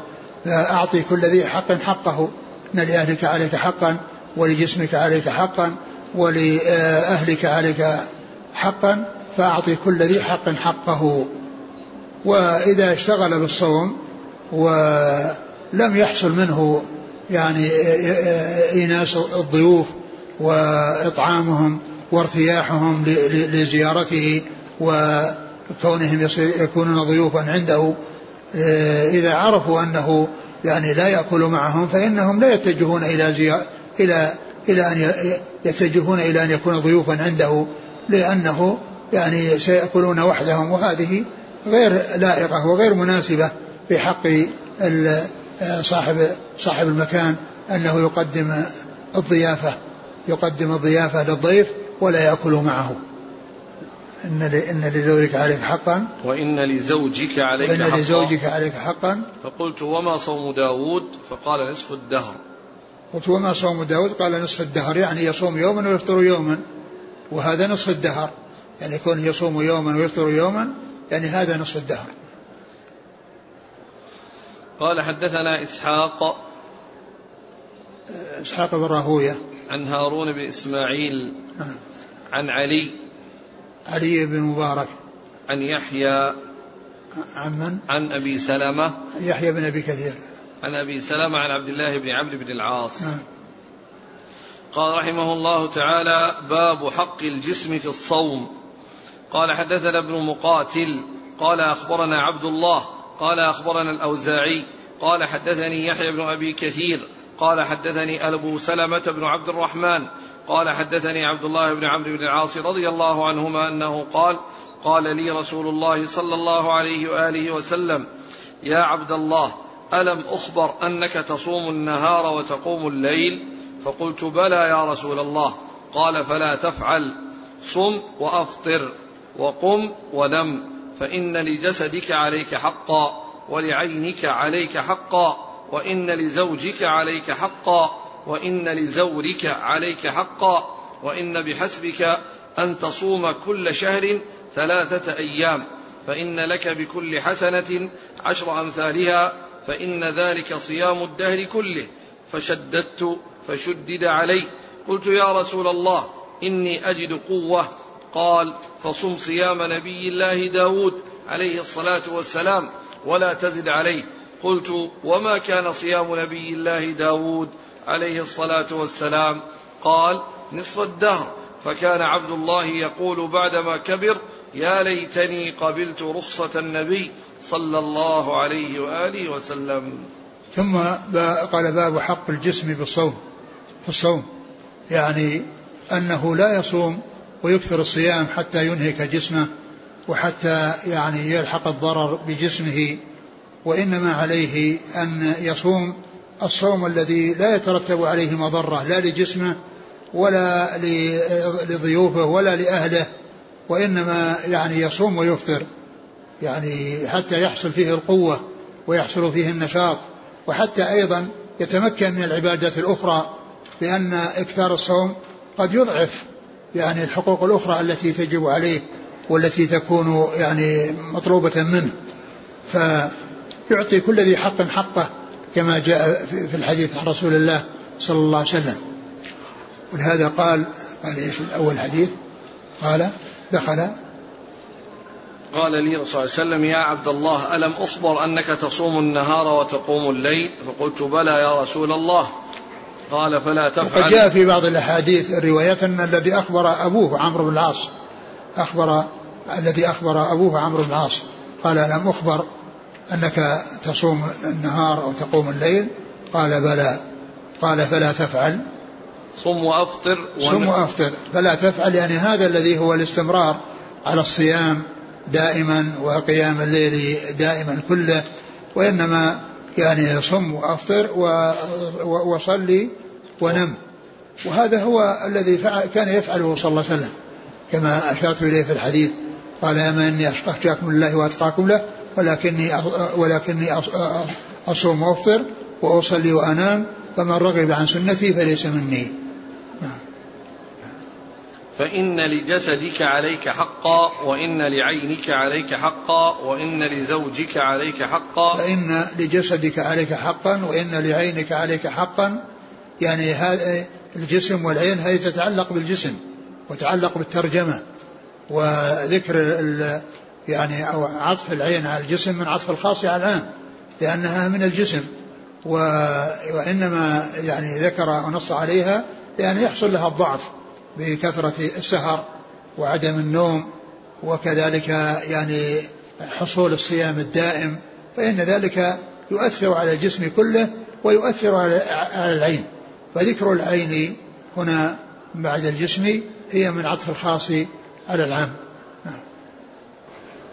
أعطي كل ذي حق حقه إن لأهلك عليك حقا ولجسمك عليك حقا ولأهلك عليك حقا فأعطي كل ذي حق حقه. وإذا اشتغل بالصوم ولم يحصل منه يعني إيناس الضيوف وإطعامهم وارتياحهم لزيارته وكونهم يكونون ضيوفا عنده إذا عرفوا أنه يعني لا يأكل معهم فإنهم لا يتجهون إلى زيارة إلى إلى أن يتجهون إلى أن يكون ضيوفا عنده لأنه يعني سيأكلون وحدهم وهذه غير لائقة وغير مناسبة في حق صاحب صاحب المكان أنه يقدم الضيافة يقدم الضيافة للضيف ولا يأكل معه. إن إن لزوجك عليك حقا. وإن لزوجك عليك وإن حقا. لزوجك عليك حقا. فقلت وما صوم داود فقال نصف الدهر. قلت وما صوم داود؟ قال نصف الدهر. يعني يصوم يوما ويفطر يوما. وهذا نصف الدهر. يعني يكون يصوم يوما ويفطر يوما يعني هذا نصف الدهر. قال حدثنا إسحاق. إسحاق بن راهوية. عن هارون بن إسماعيل. نعم. عن علي. علي بن مبارك. عن يحيى. عن من؟ عن أبي سلمة. يحيى بن أبي كثير. عن أبي سلمة عن عبد الله بن عمرو بن العاص. نعم. قال رحمه الله تعالى باب حق الجسم في الصوم. قال حدثنا ابن مقاتل. قال أخبرنا عبد الله. قال أخبرنا الأوزاعي. قال حدثني يحيى بن أبي كثير. قال حدثني أبو سلمة بن عبد الرحمن. قال حدثني عبد الله بن عمرو بن العاص رضي الله عنهما أنه قال قال لي رسول الله صلى الله عليه وآله وسلم يا عبد الله ألم أخبر أنك تصوم النهار وتقوم الليل؟ فقلت بلى يا رسول الله. قال فلا تفعل. صم وأفطر وقم ونم فإن لجسدك عليك حقا ولعينك عليك حقا وإن لزوجك عليك حقا وإن لزورك عليك حقا وإن بحسبك أن تصوم كل شهر ثلاثة أيام فإن لك بكل حسنة عشر أمثالها. فإن ذلك صيام الدهر كله. فشددت فشدد علي. قلت يا رسول الله إني أجد قوة. قال فصم صيام نبي الله داود عليه الصلاة والسلام ولا تزد عليه. قلت وما كان صيام نبي الله داود عليه الصلاة والسلام؟ قال نصف الدهر. فكان عبد الله يقول بعدما كبر يا ليتني قبلت رخصة النبي صلى الله عليه وآله وسلم. ثم قال باب حق الجسم بالصوم. في الصوم يعني أنه لا يصوم ويكثر الصيام حتى ينهك جسمه وحتى يعني يلحق الضرر بجسمه وإنما عليه أن يصوم الصوم الذي لا يترتب عليه مضرة لا لجسمه ولا لضيوفه ولا لأهله وإنما يعني يصوم ويفطر. يعني حتى يحصل فيه القوة ويحصل فيه النشاط وحتى أيضا يتمكن من العبادات الأخرى لأن إكثار الصوم قد يضعف يعني الحقوق الأخرى التي تجب عليه والتي تكون يعني مطلوبة منه. فيعطي كل ذي حق حقه كما جاء في الحديث عن رسول الله صلى الله عليه وسلم. ولهذا قال قال إيش الأول حديث؟ قال دخل قال لي صلى الله عليه وسلم يا عبد الله ألم أخبر أنك تصوم النهار وتقوم الليل؟ فقلت بلى يا رسول الله. قال فلا تفعل. وقد جاء في بعض الأحاديث الروايات أن الذي أخبر أبوه عمرو بن العاص أخبر الذي أخبر أبوه عمرو بن العاص. قال ألم أخبر أنك تصوم النهار أو تقوم الليل؟ قال بلى. قال فلا تفعل. صم وأفطر صم وأفطر. فلا تفعل. يعني هذا الذي هو الاستمرار على الصيام دائما وقيام الليل دائما كله وإنما يعني صم وأفطر وصلي ونم. وهذا هو الذي فعل كان يفعله صلى الله عليه وسلم كما أشرت إليه في الحديث. قال أما إني أخشاكم لله وأتقاكم له ولكني ولكني أصوم وأفطر وأصلي وأنام فمن رغب عن سنتي فليس مني. فإن لجسدك عليك حقا وإن لعينك عليك حقا وإن لزوجك عليك حقا. فإن لجسدك عليك حقا وإن لعينك عليك حقا. يعني الجسم والعين هذه تتعلق بالجسم وتعلق بالترجمة. وذكر يعني أو عطف العين على الجسم من عطف الخاص على العام لأنها من الجسم. وإنما يعني ذكر ونص عليها لأن يحصل لها الضعف. بكثرة السهر وعدم النوم وكذلك يعني حصول الصيام الدائم فإن ذلك يؤثر على الجسم كله ويؤثر على العين فذكر العين هنا بعد الجسم هي من عطف الخاص على العام.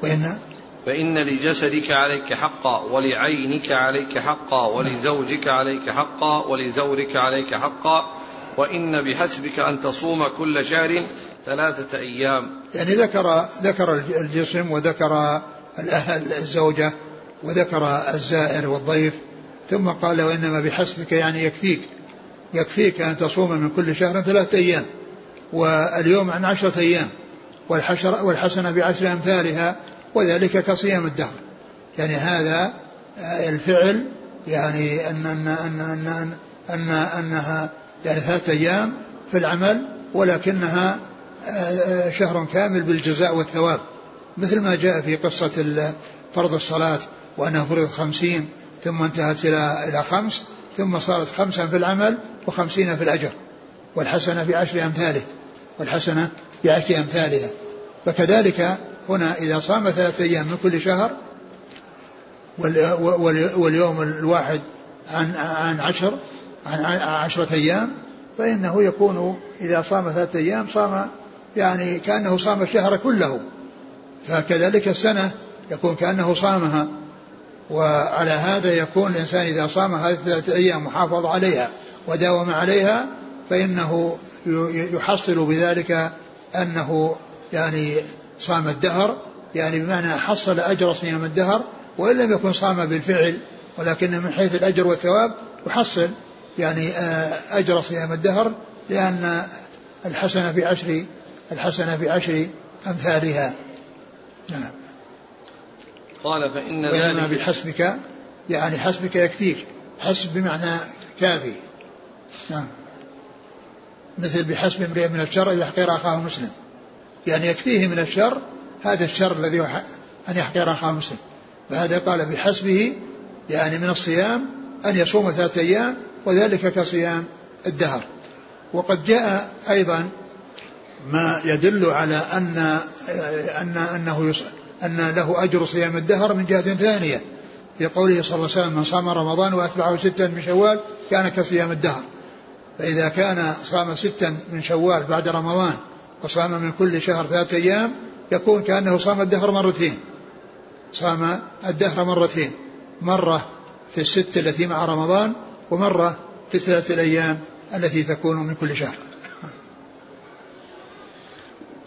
وإن فإن لجسدك عليك حقا ولعينك عليك حقا ولزوجك عليك حقا ولزورك عليك حقا وإن بحسبك أن تصوم كل شهر ثلاثة أيام. يعني ذكر ذكر الجسم وذكر الأهل الزوجة وذكر الزائر والضيف ثم قال وإنما بحسبك يعني يكفيك يكفيك أن تصوم من كل شهر ثلاثة أيام واليوم عن عشرة أيام والحشر والحسنة بعشر أمثالها وذلك كصيام الدهر. يعني هذا الفعل يعني أن أن أن أن, أن أنها يعني ثلاثة أيام في العمل ولكنها آه، شهر كامل بالجزاء والثواب. مثل ما جاء في قصة فرض الصلاة وأنها فرض خمسين ثم انتهت إلى إلى خمس ثم صارت خمسا في العمل وخمسين في الأجر. والحسنة بعشر أمثاله. والحسنة بعشر أمثالها. فكذلك هنا إذا صام ثلاثة أيام من كل شهر واليوم الواحد عن عن عشر عن عشرة أيام فإنه يكون إذا صام ثلاثة أيام صام يعني كأنه صام الشهر كله. فكذلك السنة يكون كأنه صامها. وعلى هذا يكون الإنسان إذا صام هذه الثلاثة أيام وحافظ عليها وداوم عليها فإنه يحصل بذلك أنه يعني صام الدهر. يعني بمعنى حصل أجر صيام الدهر وإن لم يكن صام بالفعل ولكن من حيث الأجر والثواب يحصل. يعني آه، أجر صيام الدهر لأن الحسنة بعشر الحسنة بعشر أمثالها. نعم. قال فإن ذلك بحسبك يعني حسبك يكفيك. حسب بمعنى كافي. نعم. مثل بحسب امرئ من الشر أن يحقر أخاه مسلم. يعني يكفيه من الشر هذا الشر الذي أن يحقر أخاه مسلم. فهذا قال بحسبه يعني من الصيام أن يصوم ثلاثة أيام وذلك كصيام الدهر. وقد جاء أيضا ما يدل على أن أن أنه أن له أجر صيام الدهر من جهة ثانية. في قوله صلى الله عليه وسلم من صام رمضان وأتبعه ستا من شوال كان كصيام الدهر. فإذا كان صام ستا من شوال بعد رمضان وصام من كل شهر ثلاثة أيام يكون كأنه صام الدهر مرتين. صام الدهر مرتين. مرة في الست التي مع رمضان ومرة في الثلاثة الأيام التي تكون من كل شهر.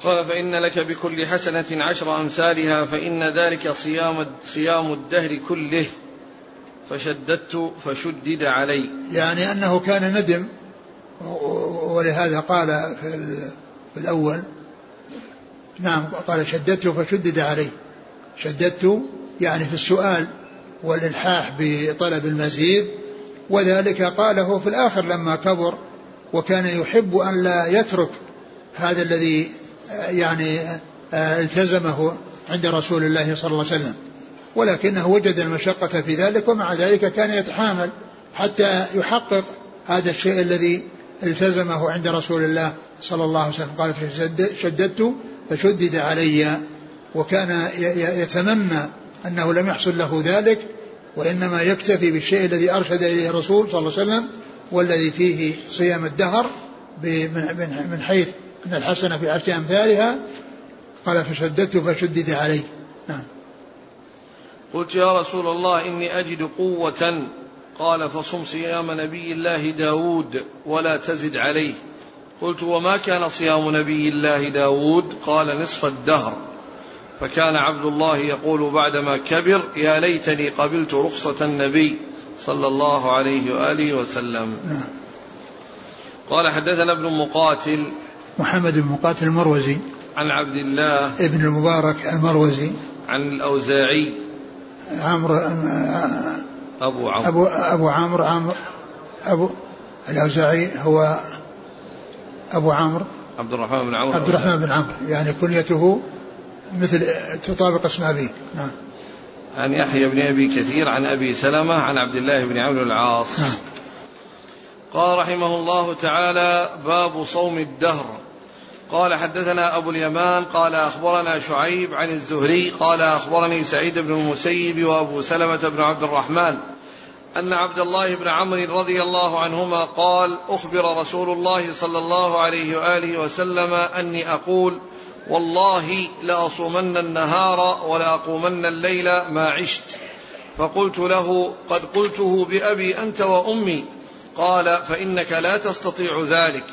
قال فإن لك بكل حسنة عشر أمثالها فإن ذلك صيام صيام الدهر كله فشددت فشدد علي. يعني أنه كان ندم ولهذا قال في الأول نعم قال شددت فشدد علي. شددت يعني في السؤال والإلحاح بطلب المزيد وذلك قاله في الآخر لما كبر وكان يحب أن لا يترك هذا الذي يعني التزمه عند رسول الله صلى الله عليه وسلم. ولكنه وجد المشقة في ذلك ومع ذلك كان يتحامل حتى يحقق هذا الشيء الذي التزمه عند رسول الله صلى الله عليه وسلم. قال شددت فشدد علي. وكان يتمنى أنه لم يحصل له ذلك وإنما يكتفي بالشيء الذي أرشد إليه الرسول صلى الله عليه وسلم والذي فيه صيام الدهر من حيث أن الحسنة في عشر أمثالها. قال فشددت فشدد علي. نعم. قلت يا رسول الله إني أجد قوة. قال فصم صيام نبي الله داود ولا تزد عليه. قلت وما كان صيام نبي الله داود؟ قال نصف الدهر. فكان عبد الله يقول بعدما كبر يا ليتني قبلت رخصة النبي صلى الله عليه وآله وسلم. نعم. قال حدثنا ابن مقاتل. محمد بن مقاتل المروزي. عن عبد الله. ابن المبارك المروزي. عن الأوزاعي. عمرو أبو عمرو. أبو أبو عمرو عمرو أبو الأوزاعي هو أبو عمرو. عبد الرحمن بن عمرو. عبد الرحمن بن عمرو. يعني كنيته مثل تطابق اسم أبيه نعم. عن يحيى بن أبي كثير عن أبي سلمة عن عبد الله بن عمرو العاص. نعم. قال رحمه الله تعالى باب صوم الدهر. قال حدثنا أبو اليمان قال أخبرنا شعيب عن الزهري قال أخبرني سعيد بن المسيب وأبو سلمة بن عبد الرحمن أن عبد الله بن عمرو رضي الله عنهما قال أخبر رسول الله صلى الله عليه وآله وسلم أني أقول والله لأصومن النهار ولأقومن الليل ما عشت. فقلت له قد قلته بأبي أنت وأمي. قال فإنك لا تستطيع ذلك.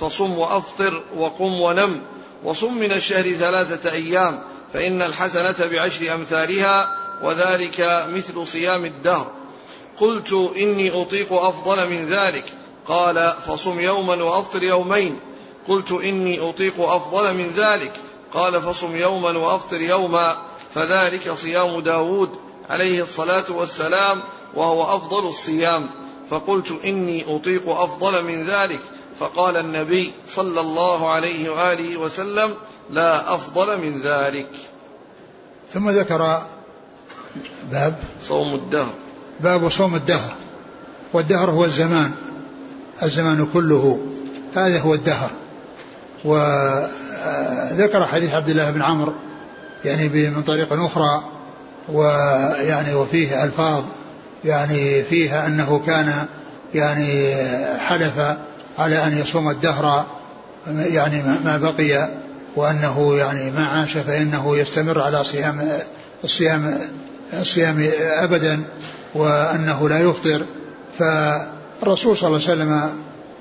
فصم وأفطر وقم ونم. وصم من الشهر ثلاثة أيام. فإن الحسنة بعشر أمثالها وذلك مثل صيام الدهر. قلت إني أطيق أفضل من ذلك. قال فصم يوما وأفطر يومين. قلت إني أطيق أفضل من ذلك. قال فصم يوما وأفطر يوما. فذلك صيام داود عليه الصلاة والسلام وهو أفضل الصيام. فقلت إني أطيق أفضل من ذلك. فقال النبي صلى الله عليه وآله وسلم لا أفضل من ذلك. ثم ذكر باب. صوم الدهر. باب صوم الدهر. والدهر هو الزمان. الزمان كله. هذا هو الدهر. وذكر حديث عبد الله بن عمرو يعني من طريق أخرى ويعني وفيه ألفاظ يعني فيها أنه كان يعني حلف على أن يصوم الدهر يعني ما بقي وأنه يعني ما عاش فإنه يستمر على صيام الصيام الصيام أبدا وأنه لا يفطر. فالرسول صلى الله عليه وسلم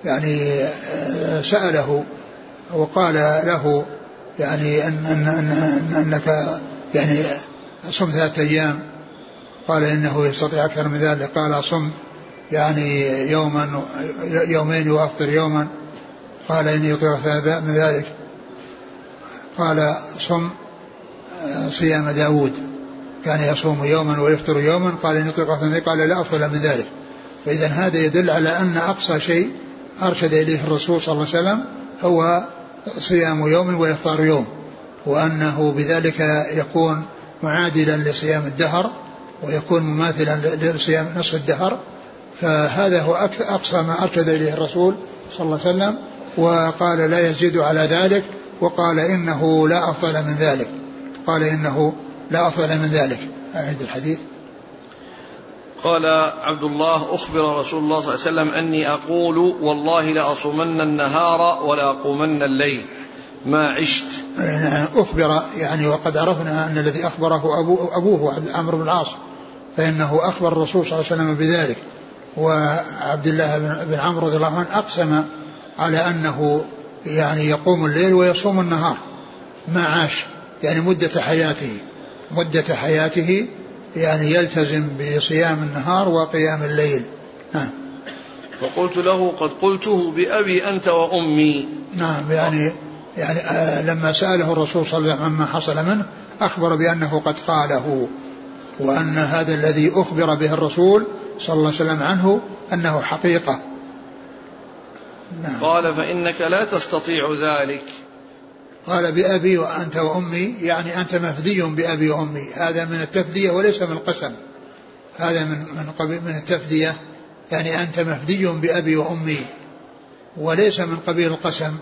يعني سأله وقال له يعني أن أن أن أن أنك يعني صم ثلاثة أيام. قال إنه يستطيع أكثر من ذلك. قال صم يعني يوما يومين وأفطر يوما. قال إني يطيق ثلاثة من ذلك. قال صم صيام داود. كان يصوم يوما ويفطر يوما. قال إني ثلاثة قال لا أفضل من ذلك. فإذا هذا يدل على أن أقصى شيء أرشد إليه الرسول صلى الله عليه وسلم هو صيام يوم وإفطار يوم وأنه بذلك يكون معادلا لصيام الدهر ويكون مماثلا لصيام نصف الدهر. فهذا هو أقصى ما أرشد إليه الرسول صلى الله عليه وسلم وقال لا يزيد على ذلك وقال إنه لا أفضل من ذلك. قال إنه لا أفضل من ذلك. أعيد الحديث. قال عبد الله أخبر رسول الله صلى الله عليه وسلم أني أقول والله لأصومن النهار ولا أقومن الليل. ما عشت. أخبر يعني وقد عرفنا أن الذي أخبره أبوه, أبوه عمرو بن العاص فإنه أخبر الرسول صلى الله عليه وسلم بذلك. وعبد الله بن عمرو رضي الله عنه أقسم على أنه يعني يقوم الليل ويصوم النهار. ما عاش. يعني مدة حياته. مدة حياته يعني يلتزم بصيام النهار وقيام الليل. نعم فقلت له قد قلته بأبي أنت وأمي. نعم يعني يعني آه لما سأله الرسول صلى الله عليه وسلم عما حصل منه أخبر بأنه قد قاله وأن هذا الذي أخبر به الرسول صلى الله عليه وسلم عنه أنه حقيقة. نعم. قال فإنك لا تستطيع ذلك. قال بأبي وأنت وأمي يعني أنت مفدي بأبي وأمي. هذا من التفدية وليس من القسم. هذا من من قبيل من التفدية. يعني أنت مفدي بأبي وأمي. وليس من قبيل القسم.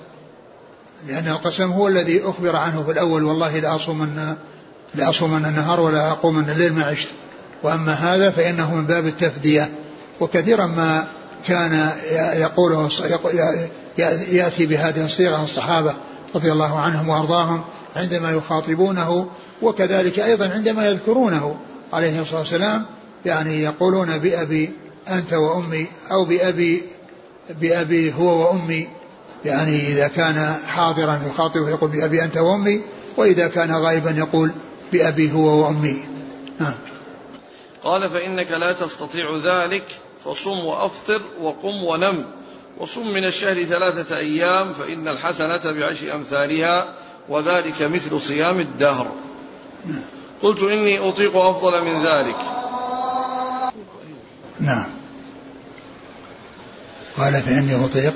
لأن القسم هو الذي أخبر عنه في الأول والله لأصومن لأصومن النهار ولا أقومن الليل ما عشت. وأما هذا فإنه من باب التفدية. وكثيرا ما كان يقوله يأتي بهذه الصيغة الصحابة. رضي الله عنهم وأرضاهم عندما يخاطبونه وكذلك أيضا عندما يذكرونه عليه الصلاة والسلام يعني يقولون بأبي أنت وأمي أو بأبي بأبي هو وأمي يعني إذا كان حاضرا يخاطبه يقول بأبي أنت وأمي وإذا كان غائبا يقول بأبي هو وأمي. نعم. قال فإنك لا تستطيع ذلك فصم وأفطر وقم ونم. وصم من الشهر ثلاثة أيام فإن الحسنة بعشر أمثالها وذلك مثل صيام الدهر. قلت إني أطيق أفضل من ذلك. نعم. قال فإني أطيق.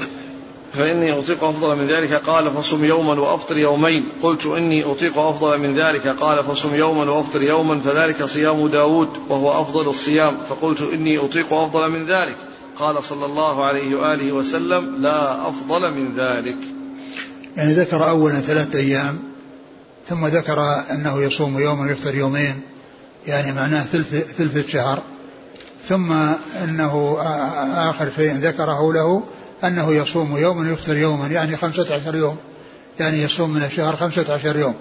فإني أطيق أفضل من ذلك. قال فصم يوما وأفطر يومين. قلت إني أطيق أفضل من ذلك. قال فصم يوما وأفطر يوما فذلك صيام داود وهو أفضل الصيام. فقلت إني أطيق أفضل من ذلك. قال صلى الله عليه وآله وسلم لا أفضل من ذلك. يعني ذكر أولا ثلاثة أيام ثم ذكر أنه يصوم يوما ويفطر يومين يعني معناه ثلث ثلث الشهر. ثم أنه آخر شيء ذكره له أنه يصوم يوما ويفطر يوما يعني خمسة عشر يوم. يعني يصوم من الشهر خمسة عشر يوم.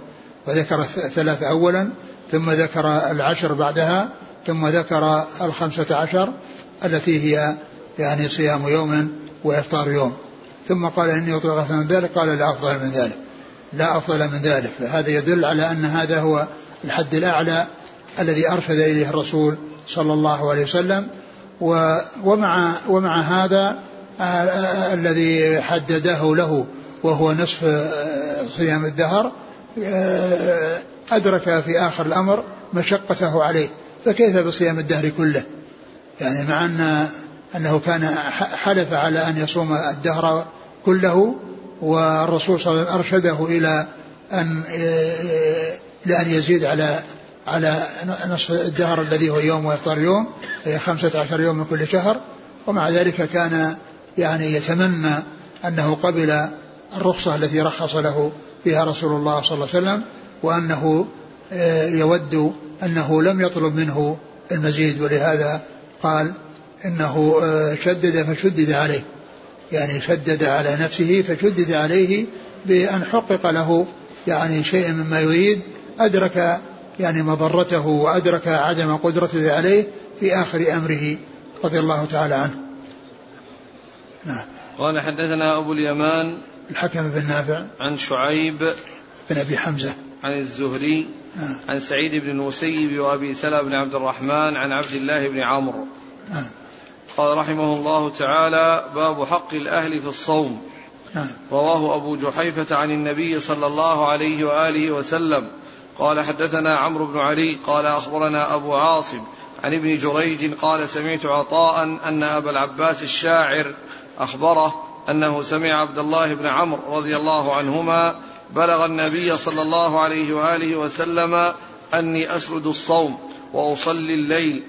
وذكر الثلاثة أولا ثم ذكر العشر بعدها ثم ذكر الخمسة عشر التي هي يعني صيام يوم وإفطار يوم. ثم قال إني أطلق من ذلك قال لا أفضل من ذلك. لا أفضل من ذلك. فهذا يدل على أن هذا هو الحد الأعلى الذي أرشد إليه الرسول صلى الله عليه وسلم. ومع ومع هذا الذي حدده له وهو نصف صيام الدهر أدرك في آخر الأمر مشقته عليه. فكيف بصيام الدهر كله؟ يعني مع أن أنه كان حلف على أن يصوم الدهر كله والرسول صلى الله عليه وسلم أرشده إلى أن لأن يزيد على على نصف الدهر الذي هو يوم ويفطر يوم هي خمسة عشر يوم من كل شهر. ومع ذلك كان يعني يتمنى أنه قبل الرخصة التي رخص له فيها رسول الله صلى الله عليه وسلم وأنه آه، يود أنه لم يطلب منه المزيد ولهذا قال إنه آه، شدد فشدد عليه. يعني شدد على نفسه فشدد عليه بأن حقق له يعني شيء مما يريد أدرك يعني مضرته وأدرك عدم قدرته عليه في آخر أمره رضي الله تعالى عنه. نعم. قال حدثنا أبو اليمان الحكم بن نافع عن شعيب بن أبي حمزة. عن الزهري نعم. عن سعيد بن المسيب وأبي سلمة بن عبد الرحمن عن عبد الله بن عمرو. نعم. قال رحمه الله تعالى باب حق الأهل في الصوم. نعم. رواه أبو جحيفة عن النبي صلى الله عليه وآله وسلم. قال حدثنا عمرو بن علي قال أخبرنا أبو عاصم عن ابن جريج قال سمعت عطاء أن أبا العباس الشاعر أخبره أنه سمع عبد الله بن عمرو رضي الله عنهما بلغ النبي صلى الله عليه وآله وسلم أني أسرد الصوم وأصلي الليل.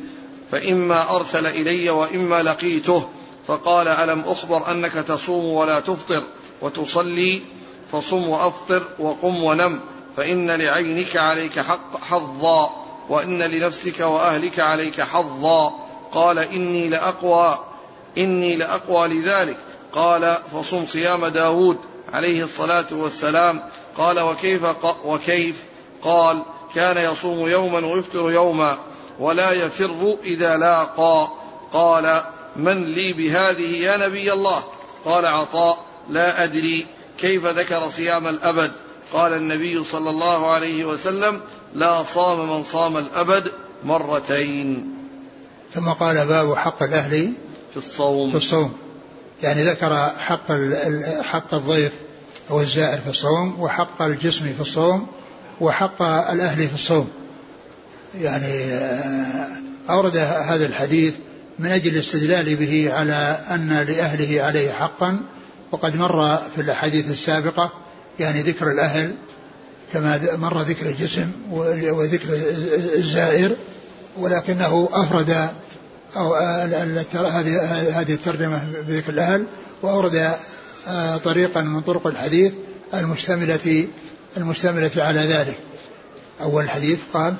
فإما أرسل إلي وإما لقيته. فقال ألم أخبر أنك تصوم ولا تفطر وتصلي؟ فصم وأفطر وقم ونم. فإن لعينك عليك حق حظا وإن لنفسك وأهلك عليك حظا. قال إني لأقوى إني لأقوى لذلك. قال فصم صيام داود عليه الصلاة والسلام. قال وكيف وكيف؟ قال كان يصوم يوما ويفطر يوما. ولا يفر إذا لاقى. قال من لي بهذه يا نبي الله؟ قال عطاء. لا أدري كيف ذكر صيام الأبد. قال النبي صلى الله عليه وسلم لا صام من صام الأبد مرتين. ثم قال باب حق الأهل في الصوم. في الصوم. يعني ذكر حق حق الضيف أو الزائر في الصوم وحق الجسم في الصوم وحق الأهل في الصوم. يعني آه، أورد هذا الحديث من أجل الاستدلال به على أن لأهله عليه حقا. وقد مر في الأحاديث السابقة يعني ذكر الأهل كما مر ذكر الجسم وذكر الزائر ولكنه أفرد أو هذه هذه الترجمة بذكر الأهل. وأورد آه، طريقا من طرق الحديث المشتملة المشتملة على ذلك. أول الحديث قال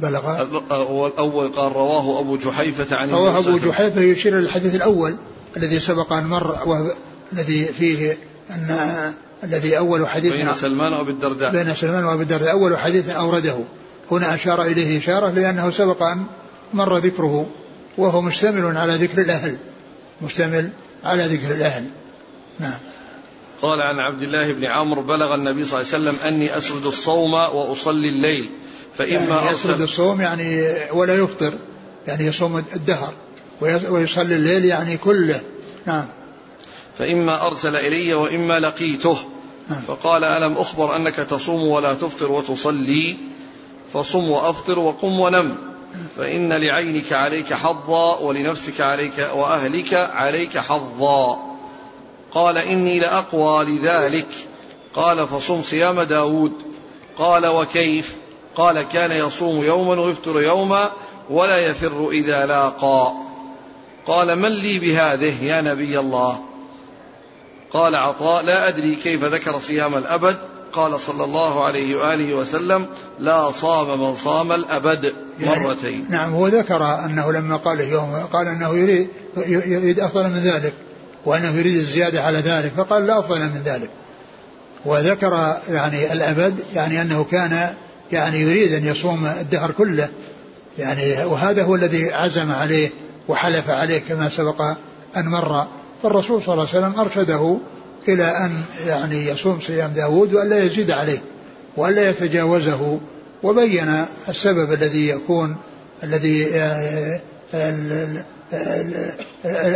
بلغ. الأول قال رواه أبو جحيفة عن رواه أبو جحيفة يشير إلى الحديث الأول الذي سبق أن مر الذي فيه أن الذي أول حديث بين سلمان وأبي الدرداء. بين سلمان وأبي الدرداء. أول حديث أورده. هنا أشار إليه إشارة لأنه سبق أن مر ذكره وهو مشتمل على ذكر الأهل. مشتمل على ذكر الأهل. نعم. قال عن عبد الله بن عمرو بلغ النبي صلى الله عليه وسلم أني أسرد الصوم وأصلي الليل. فإما يعني يسرد الصوم يعني ولا يفطر يعني يصوم الدهر ويصلي الليل يعني كله. نعم. فإما أرسل إلي وإما لقيته. نعم. فقال ألم أخبر أنك تصوم ولا تفطر وتصلي؟ فصم وأفطر وقم ونم. فإن لعينك عليك حظا ولنفسك عليك وأهلك عليك حظا. قال إني لأقوى لذلك. قال فصم صيام داود. قال وكيف؟ قال كان يصوم يوما ويفطر يوما ولا يفر إذا لاقى. قال من لي بهذه يا نبي الله؟ قال عطاء لا أدري كيف ذكر صيام الأبد. قال صلى الله عليه وآله وسلم لا صام من صام الأبد مرتين. يعني نعم هو ذكر أنه لما قال يوم قال أنه يريد, يريد أفضل من ذلك وأنه يريد الزيادة على ذلك فقال لا أفضل من ذلك. وذكر يعني الأبد يعني أنه كان يعني يريد أن يصوم الدهر كله. يعني وهذا هو الذي عزم عليه وحلف عليه كما سبق أن مر. فالرسول صلى الله عليه وسلم أرشده إلى أن يعني يصوم صيام داود وأن لا يزيد عليه وأن لا يتجاوزه وبين السبب الذي يكون الذي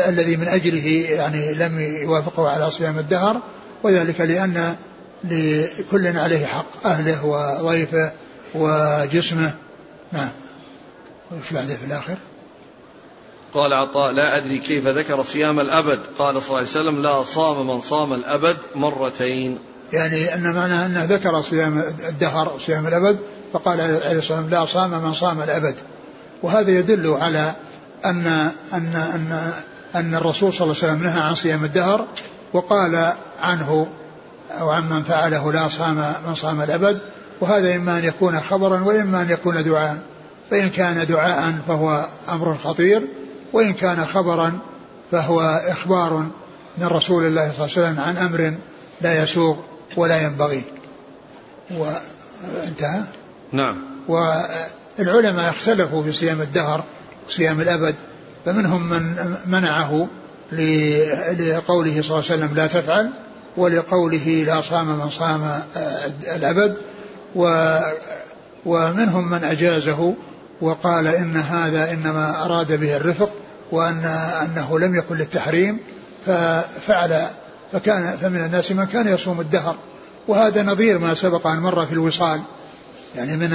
الذي من أجله يعني لم يوافقه على صيام الدهر وذلك لأن لكل عليه حق أهله وضيفه وجسمه نعم. وش بعده في الآخر؟ قال عطاء لا أدري كيف ذكر صيام الأبد. قال صلى الله عليه وسلم لا صام من صام الأبد مرتين. يعني أن معنى أنه ذكر صيام الدهر صيام الأبد فقال عليه الصلاة والسلام لا صام من صام الأبد. وهذا يدل على أن أن أن أن الرسول صلى الله عليه وسلم نهى عن صيام الدهر وقال عنه أو عمن فعله لا صام من صام الأبد. وهذا إما أن يكون خبرا وإما أن يكون دعاء. فإن كان دعاء فهو أمر خطير وإن كان خبرا فهو إخبار من رسول الله صلى الله عليه وسلم عن أمر لا يسوغ ولا ينبغي. وانتهى نعم. والعلماء اختلفوا في صيام الدهر صيام الأبد فمنهم من منعه لقوله صلى الله عليه وسلم لا تفعل ولقوله لا صام من صام آه، الأبد ومنهم من أجازه وقال إن هذا إنما أراد به الرفق وأن أنه لم يكن للتحريم ففعل فكان فمن الناس من كان يصوم الدهر. وهذا نظير ما سبق أن مر في الوصال. يعني من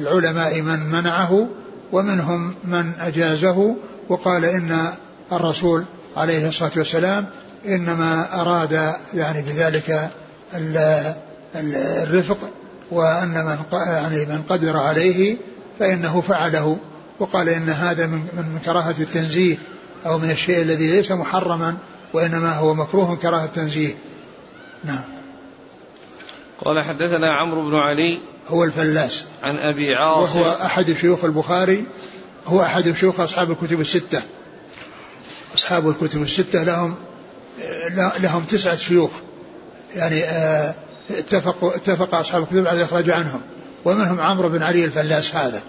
العلماء من منعه ومنهم من أجازه وقال إن الرسول عليه الصلاة والسلام إنما أراد يعني بذلك الرفق وأن من يعني من قدر عليه فإنه فعله. وقال إن هذا من من كراهة التنزيه أو من الشيء الذي ليس محرما وإنما هو مكروه كراهة التنزيه. نعم. قال حدثنا عمرو بن علي هو الفلاس. عن أبي عاصم. وهو أحد شيوخ البخاري. هو أحد شيوخ أصحاب الكتب الستة. أصحاب الكتب الستة لهم لهم تسعة شيوخ. يعني اتفقوا اتفق أصحاب الكتب على الإخراج عنهم. ومنهم عمرو بن علي الفلاس هذا.